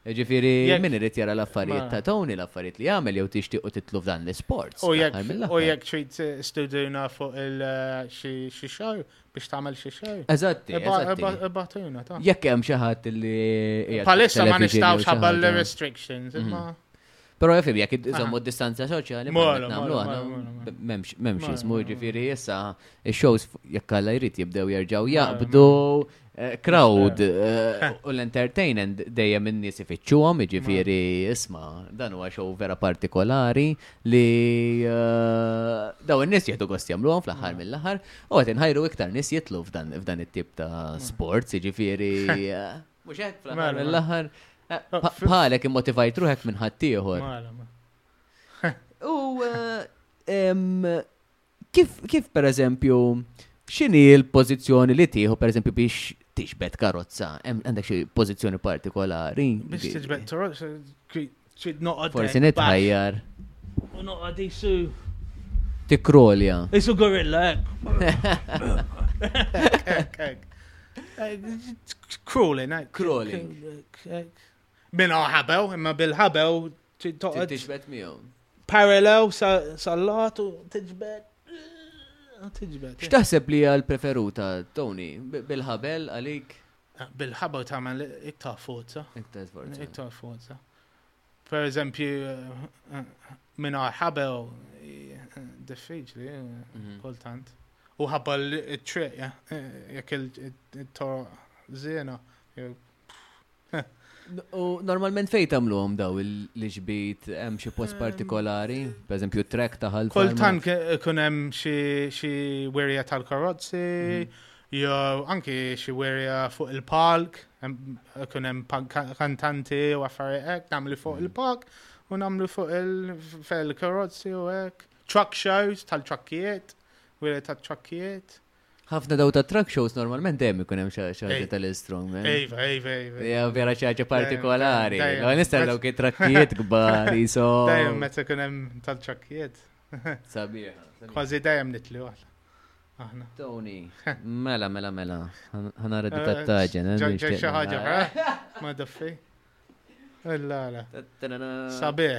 Ġifiri, min irid jara l-affarijiet ta' Tony, l-affarijiet li għamel jew tixtiequ titlu f'dan l-isport. U jekk trid studuna fuq il-xi xar, biex tagħmel xi xejn. Eżatti, eżatti. ta'. Jekk hemm xi ħadd li. Palissa ma nistgħux ħabba l-restrictions, mhm. imma. Pero jafib, jek iżommu distanza soċjali, namlu għana, memx, memx jismu ġifiri jessa, il-shows jekk għalla jrit jibdew jarġaw jaqbdu, eh, crowd eh, u l-entertainment dejjem minn nies ifittxuhom, jiġifieri isma' dan huwa show vera partikolari li eh, daw in-nies jieħdu gost jagħmluhom fl-aħħar mill-aħħar U għet nħajru iktar nis jitlu f'dan it-tip ta' sports, ġifiri. Mux għek, fl-ħar. Bħalek immotivajt ruħek minn ħaddieħor. U eh, kif per eżempju, xini l-pozizjoni li tieħu per eżempju biex tiġbed karozza? Għandek xi pozizjoni partikolari? Biex tiġbed karozza, Ċid noqgħod. Forsi nitħajjar. U noqgħod isu. Tikrolja. Isu gorilla, hekk. Crawling, hekk. Crawling. Minna ħabew, imma bil-ħabew toqgħod. Tiġbed miegħu. Parallel sal-lat u tiġbed. Tiġbed. X'taħseb li għal preferuta, Tony? Bil-ħabel għalik? Bil-ħabel tagħmel iktar forza. Iktar forza. Iktar forza. Per eżempju, minn ħabel diffiċli, mhm. kultant. U ħabel it-triq, jekk il-toro zina. U normalment fejn tagħmluhom daw il-ġbid hemm xi post ehm, partikolari, pereżempju trek ta' ħalfa. Kultant ikun hemm xi werja tal-karozzi, mhm. jew anki xi werja fuq il-palk, ikun hemm kantanti u affarijiet hekk nagħmlu fuq mhm. il-palk u nagħmlu fuq il-karozzi u hekk. Truck shows tal-trakkijiet, werja tat-trakkijiet. Ħafna daw ta' truck shows normalment dejjem ikun hemm xi ħaġa tal-instrument. Ejva, ejva, ejva. Ja vera xi ħaġa partikolari. Għal nista' dawk it-trakkijiet kbar iso. Dejjem meta ikun hemm tal-trakkijiet. Sabiħ. Kważi dejjem nitli waħda. Aħna. Tony. Mela, mela, mela. Ħanara di tattaġen. Eh, eh, Ġeġ xi ħaġa, eh? Ma daffi. Illa, la. Sabiħ.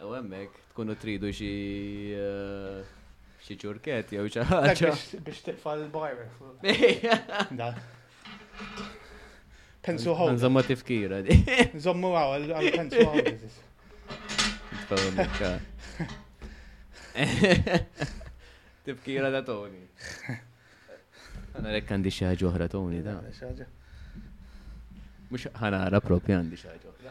U hemmhekk tkunu tridu xi xi ċurkett jew xi ħaġa. Biex tiqfa' l-virus. Pensu ħaw. Nżommu tifkira di. Nżommu għaw, għal-pensu ħaw. Tifkira da Tony. Għana rekk għandi xaħġa oħra Tony da. Mux ħana għara propja għandi xaħġa oħra.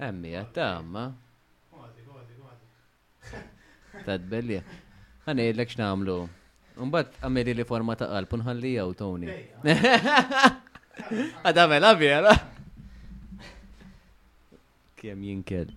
Hemm hija t-tama. Ta' tbellija. Ħa ngħidlek x'nagħmlu. Mbagħad għameli li forma ta' qalb u nħalli jew Tony. Għad għamel vera. Kemm jinkelb.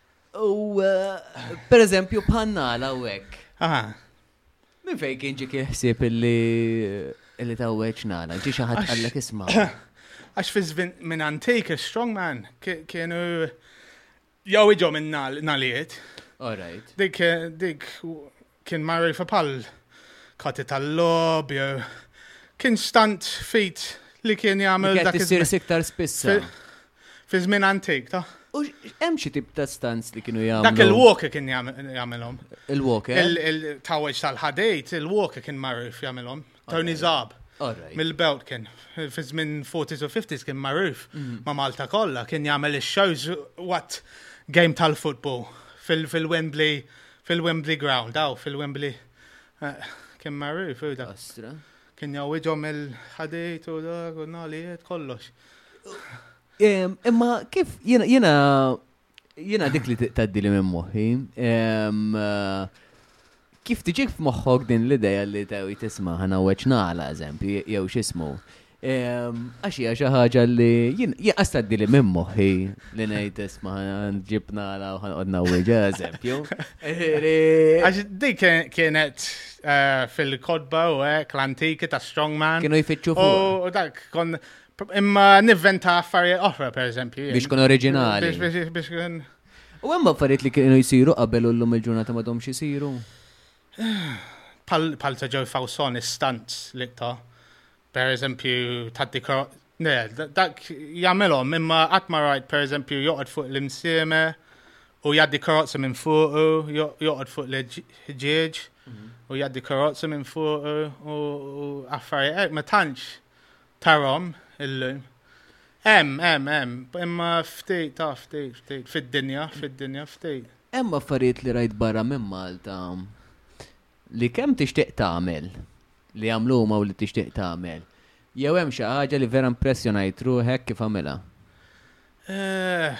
U eh, per eżempju bħannala u hekk. Aha. Min fejn kien ġik il-ħsieb illi illi tawweġ nala, ġi xi ħadd qallek isma'. Għax fi żvin minn antik strongman ki- kienu jew iġo minn nal- nalijiet. All right. Dik dik Kien magħrufa bħal kati tal-lob, kien stant fit li kien jagħmel dak iż-żmien. iktar spiss. Fi żmien antik, ta' U hemm xi tip ta' stanz li kienu jagħmlu. Dak il-walk kien jagħmilhom. Il-walk, eh? Il-tawweġ tal-ħadejt, il-walk kien marrif jagħmilhom. Tony Zab. Mill-Belt kien, fi żmien 40s u 50s kien magħruf mm. ma' Malta kollha, kien jagħmel ix-shows what game tal-football fil-Wembley fil-Wembley ground, aw fil-Wembley eh, kien magħruf u dak. Kien jaw iġom il-ħadejt u dak u nalijiet kollox. Imma kif jiena Jiena dik li tgħaddi li minn moħħi. Kif tiġik f'moħħok din l-idea li tewi tisma' ħana weċ nagħla eżempju jew x'ismu. Għax hija xi ħaġa li jien qas tgħaddi li minn moħħi li ngħid tisma' ġib nagħla u ħanqod nawwieġ eżempju. Għax dik kienet eh, fil-kodba u hekk l-antiki ta' Strongman. Kienu jfittxu fuq. U dak kon Imma nivventa affarijiet oħra, per eżempju. Biex kun oriġinali. Biex kun. U hemm affarijiet li kienu jsiru qabel u llum il-ġurnata ma domx isiru? Pal ta' ġew fawson istant li ta' per eżempju ta' dikra. Ne, dak jagħmelhom imma qatt ma rajt per eżempju joqgħod fuq l-imsieme u jaddi karozzi minn fuq u joqgħod fuq l-ġieġ u jaddi karozzi minn fuq u affarijiet ma tantx Tarom, illum. Hemm, hemm, hemm, imma ftit, ta' ftit, ftit, fid-dinja, fid-dinja, ftit. Hemm affarijiet li rajt barra minn Malta li kemm tixtieq tagħmel, li jagħmlu huma u li tixtieq tagħmel. Jew hemm xi ħaġa li vera impressjonajt ruħek kif għamilha? Eh,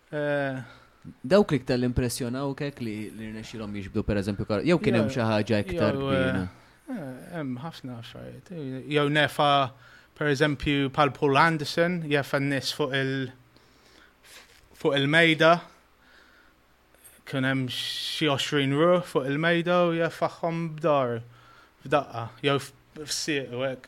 Dawk l-iktar li impressjonaw kek li rnexxilhom jiġbdu pereżempju kar, jew kien hemm xi ħaġa iktar kbira. Hemm ħafna affarijiet. Jew nefa pereżempju pal Paul Anderson jefa n-nies fuq il fuq il-mejda kien hemm xi 20 ruħ fuq il-mejda u jeffaħħom b'dar f'daqqa jew f'sieq u hekk.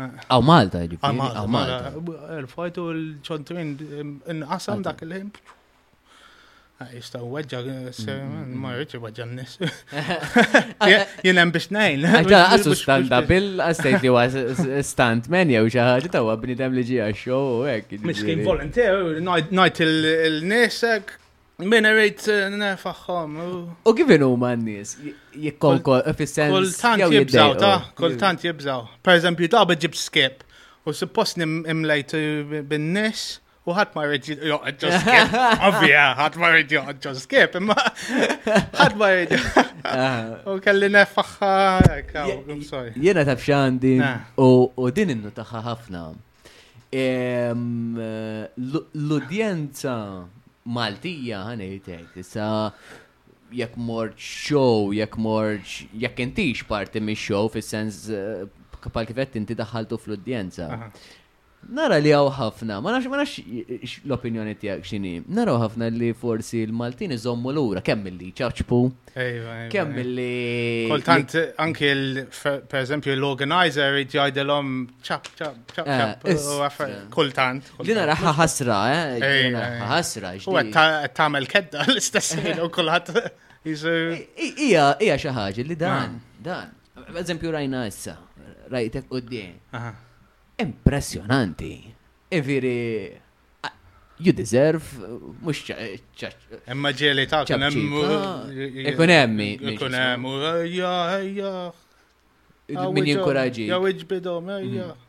Għaw Malta, ġifiri. Għaw Malta. Il-fajtu mela, l-ċontrin inqasam dak il-ħin. Ah, jista u weġġa, mm-hmm. ma rridx weġġa n-nis. Jien hemm biex ngħin. Ġa għasu standa bil għastajt li għas stand men jew xi ħaġa ta' bnidem li ġie għax-show u hekk. Miskin volunteer, ngħid il-nisek Min irrit eh, nefaħħom. U kif inu ma n-nis? Jikkonkol, eh, fissens. Kultant jibżaw, ta' kultant jibżaw. Per eżempju, ta' bħġib skip. U suppost nimlejt eh, bin-nis. U ħat ma rrid joqgħod ġo skip. Ovvija, ħat ma rrid joqgħod ġo skip, imma ħat ma rrid. U kelli nefaħħa. Jiena taf xandi u din innu taħħa ħafna. L-udjenza Maltija ħanejtek, issa jekk mort show, jekk mort, jekk intix parti mi show fis-sens eh, pal kifet inti daħħaltu fl-udjenza. Nara li għaw ħafna, ma nafx ma nafx l-opinjoni tijak xini, naraw ħafna li forsi l-Maltin iżommu l-ura, kemm li ċaċpu, Kemm billi. Kultant anki per eżempju l-organizer jrid jgħidilhom ċap ċap ċap ċap eh, kultant. Dina raħħa ħasra, eh? Ħasra. U qed tagħmel kedda l-istess ħin u kulħadd Ija, ija xi ħaġa li dan, ah. dan. Eżempju rajna issa, rajtek qudiem. Impressjonanti. Iviri, you deserve, mux Emma ġeli ta' kun hemm. Ikun hemm. Ikun hemm. Ejja, ejja. Min jinkuraġi. Jew iġbidhom, ejja. Mhm.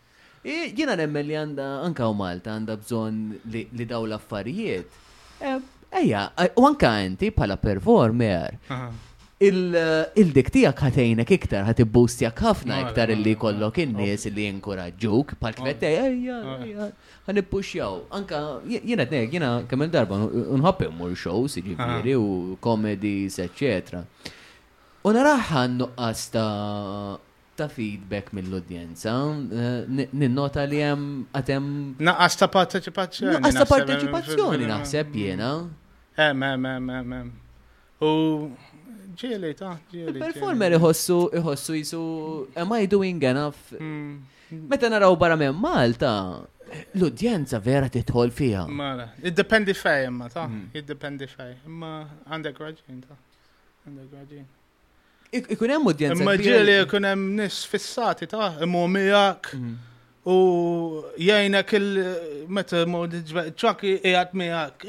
Jiena nemmen li għandha anka u Malta għandha bżonn li daw l-affarijiet. Eh, ejja, u anka inti bħala performer. Il-dik tijak ħatejnek iktar, ħat boostjak ħafna iktar illi kollok in-nies illi jinkuraġġuk, pal kvetej, ejja, Ħa nippuxxjaw. Anke jien qed ngħidlek, jiena kemm-il darba nħobb immur shows, jiġifieri, u comedies, eċċetera. U naraha għan-nuqqas ta' feedback mill-udjenza, ninnota li hemm għad hemm. Nuqqas ta' parteċipazzjoni. Nuqqas ta' parteċipazzjoni naħseb jiena. Hemm, hemm, hemm, hemm. U ġieli ta' ġieli. Il-performer iħossu iħossu jisu am I doing enough? Hmm. Meta naraw barra minn Malta, l-udjenza vera titħol fija. Mara, id-dependi fej imma ta' hmm. id-dependi fej. Imma għandek raġin ta' għandek raġin. Ikun hemm udjenza. Imma ġieli li jkun hemm nis fissati ta' immu miegħek mm. u jgħinek il meta ċaki qiegħed miegħek.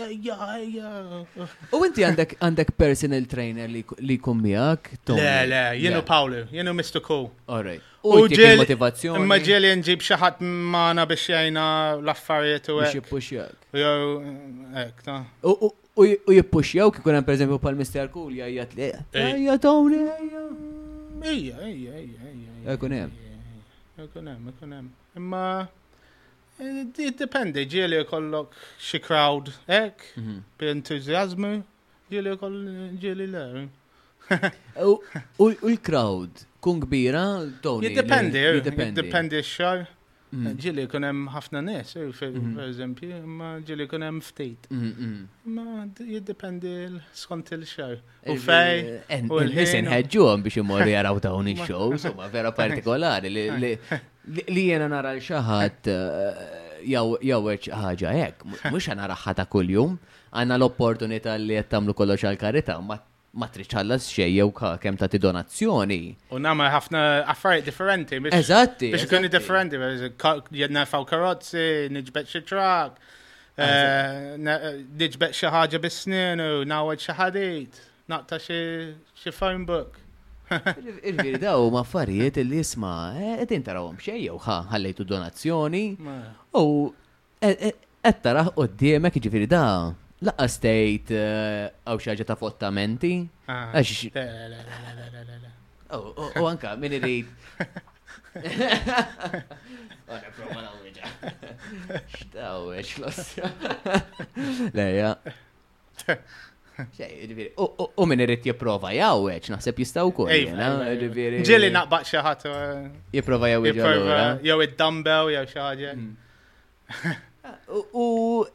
U inti għandek għandek personal trainer li jkun miegħek? Le, le, jienu Pawlu, jienu Mr. Cool. All right. U ġieli motivazzjoni. Imma ġieli nġib xi ħadd magħna biex jgħinna l-affarijiet u hekk. Biex jippuxjak. Jew hekk ta'. U jippuxjaw kikun hemm pereżempju pal Mr. Cool jgħid li ejja tawni ejja. Ejja, ejja, ejja, ejja. Ikun hemm. Ikun hemm, ikun hemm. Imma eh, dipendi ġieli kollok xi crowd hekk, mhm. bi entużjażmu, ġieli ġieli le. U l-crowd kun kbira, Tony. Jiddependi, jiddependi x-xar. Mm. Ġili kun hemm ħafna nies, eh, mm-hmm. per eżempju, ma ġili kun hemm ftit. Mm-hmm. Ma jiddependi skont il-xar. U fej. U l-nis inħedġuhom biex imorru jaraw dawn ix-show, insomma, vera partikolari li jena nara l-xaħat eh, jawweċ ħaġa hekk, mhux nara ħata kuljum, għandna l-opportunità li qed tagħmlu kollox għal karita, ma ma tridx tħallas xejn jew kemm tagħti donazzjoni. U nagħmel ħafna affarijiet differenti biex. Eżatti. Biex ikun differenti, nerfaw karozzi, niġbed xi trak, eh, niġbed xi ħaġa bis-snien u nawgħed xi ħadid, naqta' xi phone book. Il-viri daw ma affarijiet li jisma, eh, edin tarawhom xejn jew ħallejtu donazzjoni u Qed taraħ quddiemek jiġifieri da laqas tgħid hawn xi ħaġa ta' fottamenti. U anka min irid. Għana prova la uġa. Xtawiex, lossa. Leja. U min irrit jiprofa jawweċ, naħseb jistaw kol. Ġili naqbaq xaħat. Uh, jiprofa jawweċ. Jaw id-dumbbell, jaw xaħġa. Hmm. U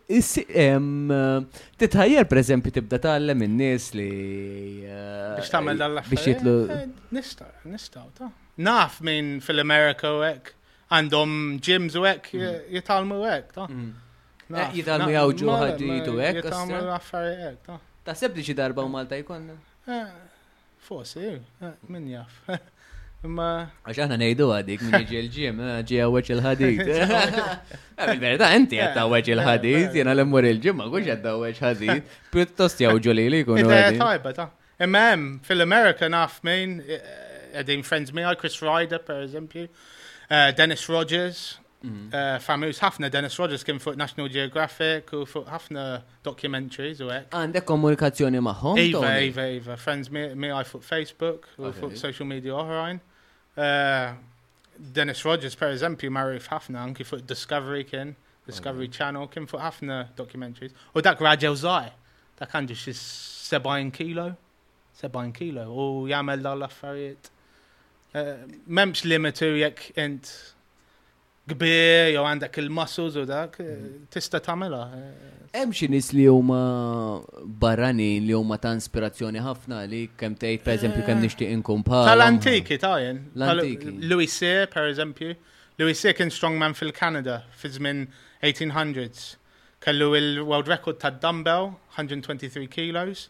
titħajjar per eżempju tibda tallem in-nies li. Uh, biex tagħmel dal Biex jitlu. Eh, nista, nista, ta'. Naf minn fil-Amerika u hekk għandhom gyms u hekk hmm. jitalmu hekk ta'. Hmm. Eq jidal mi għawġu ħadditu eq. Ta' seb li xi darba u Malta jkonna? Eh, Fosi, eh, min jaf. Imma. Għax aħna nejdu għadik minn iġi l-ġim, eh, ġi għawġ il-ħadid. Verda, inti għed għawġ il-ħadid, jena l-emmur il-ġim, ma għux għed għawġ ħadid, pjuttost jgħawġu li li kunu. Tajba, ta' Imma hemm, fil-Amerika naf min, qegħdin friends miegħi, Chris Ryder per eżempju, eh, Dennis Rogers, mm. eh, famiż ħafna Dennis Rogers kien fuq National Geographic u fuq ħafna documentaries u hekk. Għandek komunikazzjoni magħhom? Iva, iva, iva, friends miegħi fuq Facebook u fuq social media oħrajn. Eh, Dennis Rogers, per eżempju, marrif ħafna, anki fuq Discovery kien, Discovery Channel, kien fuq ħafna documentaries. U dak raġel zaħi, dak għandu xi 70 kilo, 70 kilo, u jagħmel dawn l-affarijiet. Eh, Memx limitu jekk int kbir jew għandek il-muscles u dak, tista' tagħmilha. Hemm xi nies li huma barranin li huma ta' inspirazzjoni ħafna li kemm tgħid pereżempju kemm nixtieq inkun bħal. Tal-antiki ta' jien. L-antiki. Louis Cyr pereżempju. Louis Cyr kien strongman fil-Kanada fi żmien 1800s. Kellu il-world record tad-dumbbell 123 kilos.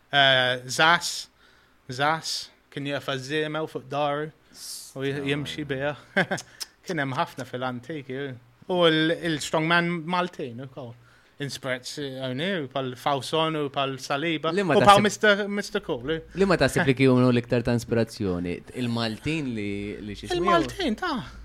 Eh, Zas, Zas, kien jefa żiemew fuq dar u jimxi bih. Kien hemm ħafna fil-antiki. U l-strongman Maltin ukoll. Insprezz għajni, eh, pal Fawson u pal Saliba. U pal Mr. Cool. Eh. Li ma tasib li kienu l-iktar ta' ispirazzjoni? Il-Maltin li xismu? Il-Maltin, ta'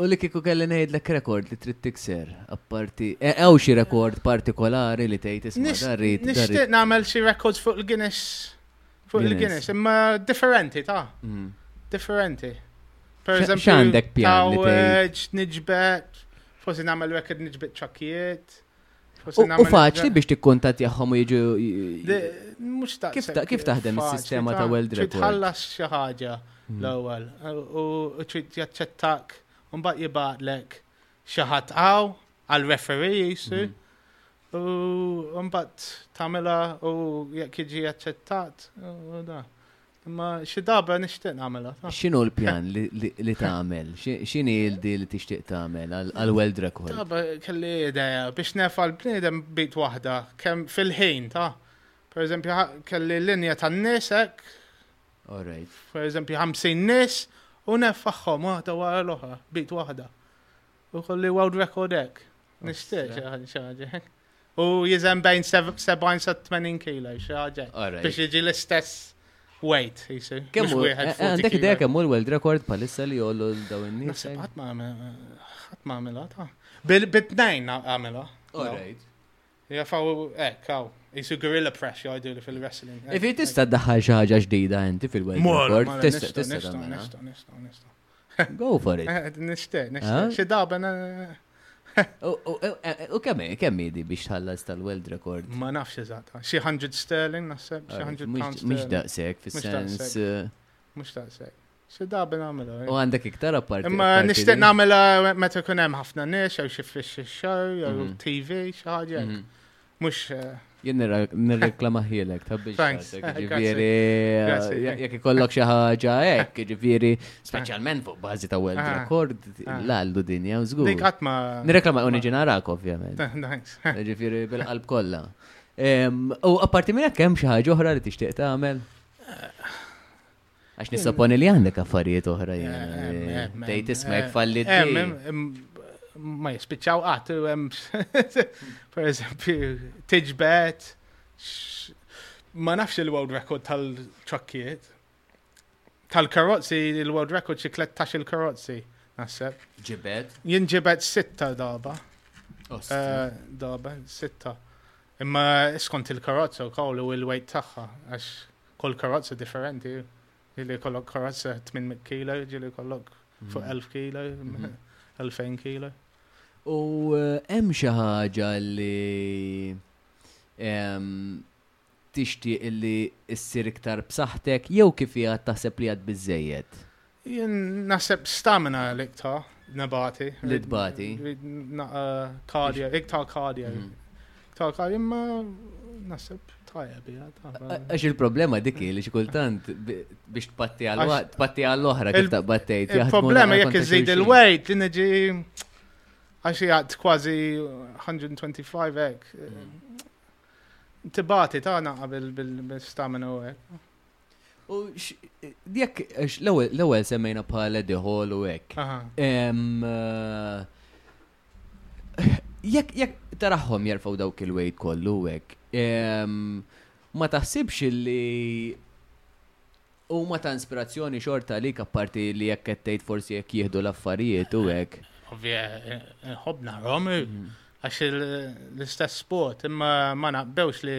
U li kieku kelli ngħidlek rekord li trid tikser, apparti. E, hawn xi rekord partikolari li tgħid isma' darrit. Nixtieq nagħmel xi rekords fuq il-Guinness. Fuq il-Guinness, imma differenti ta' mm. differenti. Per eżempju, x'għandek pjan li tgħid? Niġbed, forsi nagħmel rekord niġbed ċakkijiet. U faċli biex tikkuntattjahom u jiġu. Mhux ta' kif taħdem is-sistema ta' World Record. Tħallas xi ħaġa hmm. l-ewwel u jaċċettak u mbagħad jibgħatlek xi ħadd hawn għal referee jisu hmm. u mbagħad tagħmilha u jekk jiġi aċċettat u da. Imma xi dabra nixtieq nagħmilha. X'inhu l-pjan li tagħmel? X'inhi l-di li tixtieq tagħmel għal world record? Dabra kelli idea biex nefa' l-bniedem bit waħda kemm fil-ħin ta' per eżempju kelli linja tan-nies hekk. Alright. Per eżempju 50 nies u nefaħħom waħda wara l-oħra bit waħda. U kolli world record hekk. Nishtiq xaħġa xaħġa. U jizem bejn 70 sa 80 kilo xaħġa. Biex jiġi l-istess weight, jisir. Kemm u eh, għandek idea kemm u l-world record palissa li jollu l-daw n-nis? Għat ma għamela ta' Bit-tnejn għamela. Alright. Jafaw, eh, kaw. Jisu gorilla press jgħidu li fil-wrestling. Ifi tista' daħħal xi ħaġa ġdida inti fil-world record. Tista' tista' tista' tista' tista' Go for it. Eh, nishtiq, nishtiq. Eh? Xi daben. Eh. U kemm kemm idi biex tħallas tal-world record? Ma nafx eżatt. Xi 100 sterling naħseb, xi 100 pounds. Mhux daqshekk fis-sens. Mhux daqshekk. Xi daben għamilha. U għandek iktar apparti. Imma nixtieq nagħmilha meta kun hemm ħafna nies jew xi fix show jew mhm. TV xi ħaġa. Mhm. Mux. Eh, Jien nirreklama ħielek, ta' biex. Thanks. Ġifiri, jek ikollok xi ħaġa hekk, ġifiri, speċjalment fuq bażi ta' world ah. record, ah. l-għaldu din jew żgur. Dik qatt ma. Nirreklama uniġina rak ovvjament. Thanks. Ġifiri, bil-qalb kollha. U apparti minn hekk hemm xi ħaġa oħra li tixtieq tagħmel? Għax nisoponi li għandek affarijiet oħra jgħin. Dej tisma jek falli Ma jispiċċaw għat, per eżempju, tiġbet, ma nafx il-world record tal-ċokkiet, tal-karozzi, il-world record xi 13 il-karozzi, naħseb. Ġibet? Jien ġibet sitta daba. Eh, daba, sitta. Imma skont il-karozza u kawlu il-wejt tagħha, għax kull karozza differenti, ġili kollok karozza 800 kilo, ġili kollok fuq 1000 mm. kilo, 2000 mm-hmm. kilo. U eh, hemm xi ħaġa li tixtieq li issir iktar b'saħħtek jew kif hija taħseb li għad biżejjed? Jien naħseb stamina li iktar nebati. Li tbati. Kardja, iktar kardja. Iktar kardja, imma naħseb tajjeb. Għax il-problema dik li xi kultant biex tpatti għall oħra kif taqbad tgħid. Il-problema jekk iżid il-wejt li niġi għax jgħat kważi 125 hekk. Tibati tagħna qabel bil-stamina u hekk. U jekk l-ewwel semmejna bħal Eddie Hall u hekk. Jekk jekk taraħħom jerfgħu dawk il-wejt kollu hekk. Ma taħsibx li huma ta' inspirazzjoni xorta li apparti li jekk qed tgħid forsi jekk jieħdu l-affarijiet u hekk. Ovvja, ħobna rom mm. għax l-istess sport imma ma naqbewx li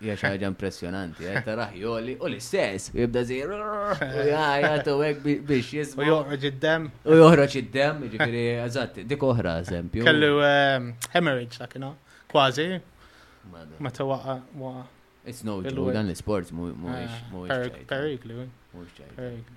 Hija xi ħaġa impressjonanti, qed taraħ joli u l-istess, u jibda żejr u jgħajjat u hekk bi- biex U jisma' joħroġ id-dem. u joħroġ id-dem, jiġifieri eżatt, dik oħra eżempju. Kellu ehm, hemorrhage dak no? Kważi, Madonna. meta waqa' waqa'. It's no joke, Il-wet. dan l-isport mu- mhuwiex Ah, mhuwiex perik- ċajta. Periklu, Mhuwiex ċajta. periklu.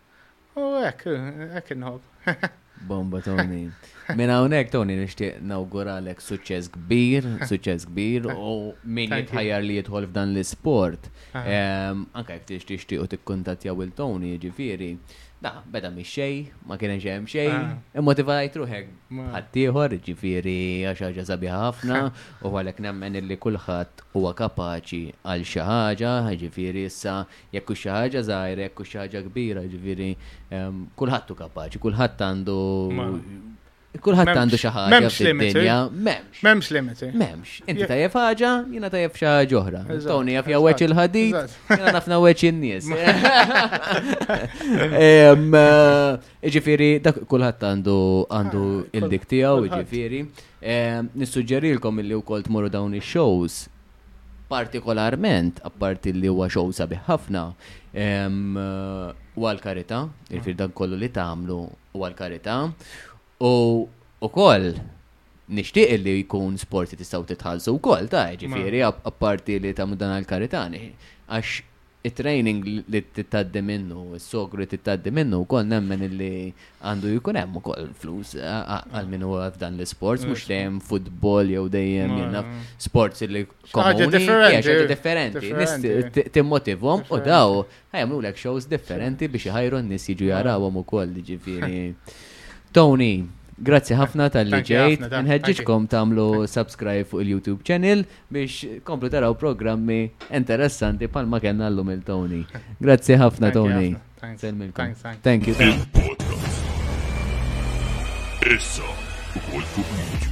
U hekk, hekk inħobb. Bomba Tony. Minn hawnhekk Tony nixtieq nawguralek suċċess kbir, suċċess kbir u min jitħajjar li jidħol f'dan l-isport. Ehm, anke jekk tix tixtiequ tikkuntattjaw il Tony, jiġifieri, da beda mix xej, ma kien hemm xejn, ah. immotivajt ruħek ħaddieħor, jiġifieri għax ħaġa sabiħa ħafna u għalhekk nemmen illi kulħadd huwa kapaċi għal xi ħaġa, jiġifieri issa Jekk hux xi ħaġa żgħira, jekk hux xi ħaġa kbira, ġifieri kulħadd hu kapaċi, kulħadd għandu Kulħadd għandu xi ħaġa fid-dinja. M'hemmx. M'hemmx limiti. M'hemmx. Inti tajjeb ħaġa, jiena tajjeb xi ħaġa oħra. Tony jaf jawweġ il-ħadid, jiena naf nawweġ in-nies. Ġifieri dak kulħadd għandu għandu ah, il-dik tiegħu, ġifieri. Nissuġġerilkom illi wkoll tmorru dawn ix-shows Partikolarment, apparti li huwa show sabiħ ħafna, u għall-karità, jiġifieri dan kollu li tagħmlu u għall-karità. U wkoll nixtieq li jkun sport li tistgħu titħallsu wkoll ta' jiġifieri apparti li tagħmlu dan għall-karità għax It-training li tittaddi minnu, is-sogru li tittaddi minnu wkoll nemmen illi għandu jkun hemm ukoll flus għal min huwa f'dan l-isports, mhux dejjem futbol jew dejjem jenna sports li komuni differenti. differenti. Timmotivhom u daw ħajamlulek shows differenti biex iħajru n-nies jiġu jarawhom ukoll ġifieri. Tony, Grazzi ħafna tal-li ġejt. Nħedġiġkom tamlu subscribe fuq il-YouTube channel, biex tkomplu taraw programmi interessanti bħalma kellna llum il-Tony. Grazzi ħafna Thank you Tony. ħafna. Thanks. Selmilkom. Thanks, thanks. Thank you. thank you. Il-podcast. Issa, ukoll fuq YouTube.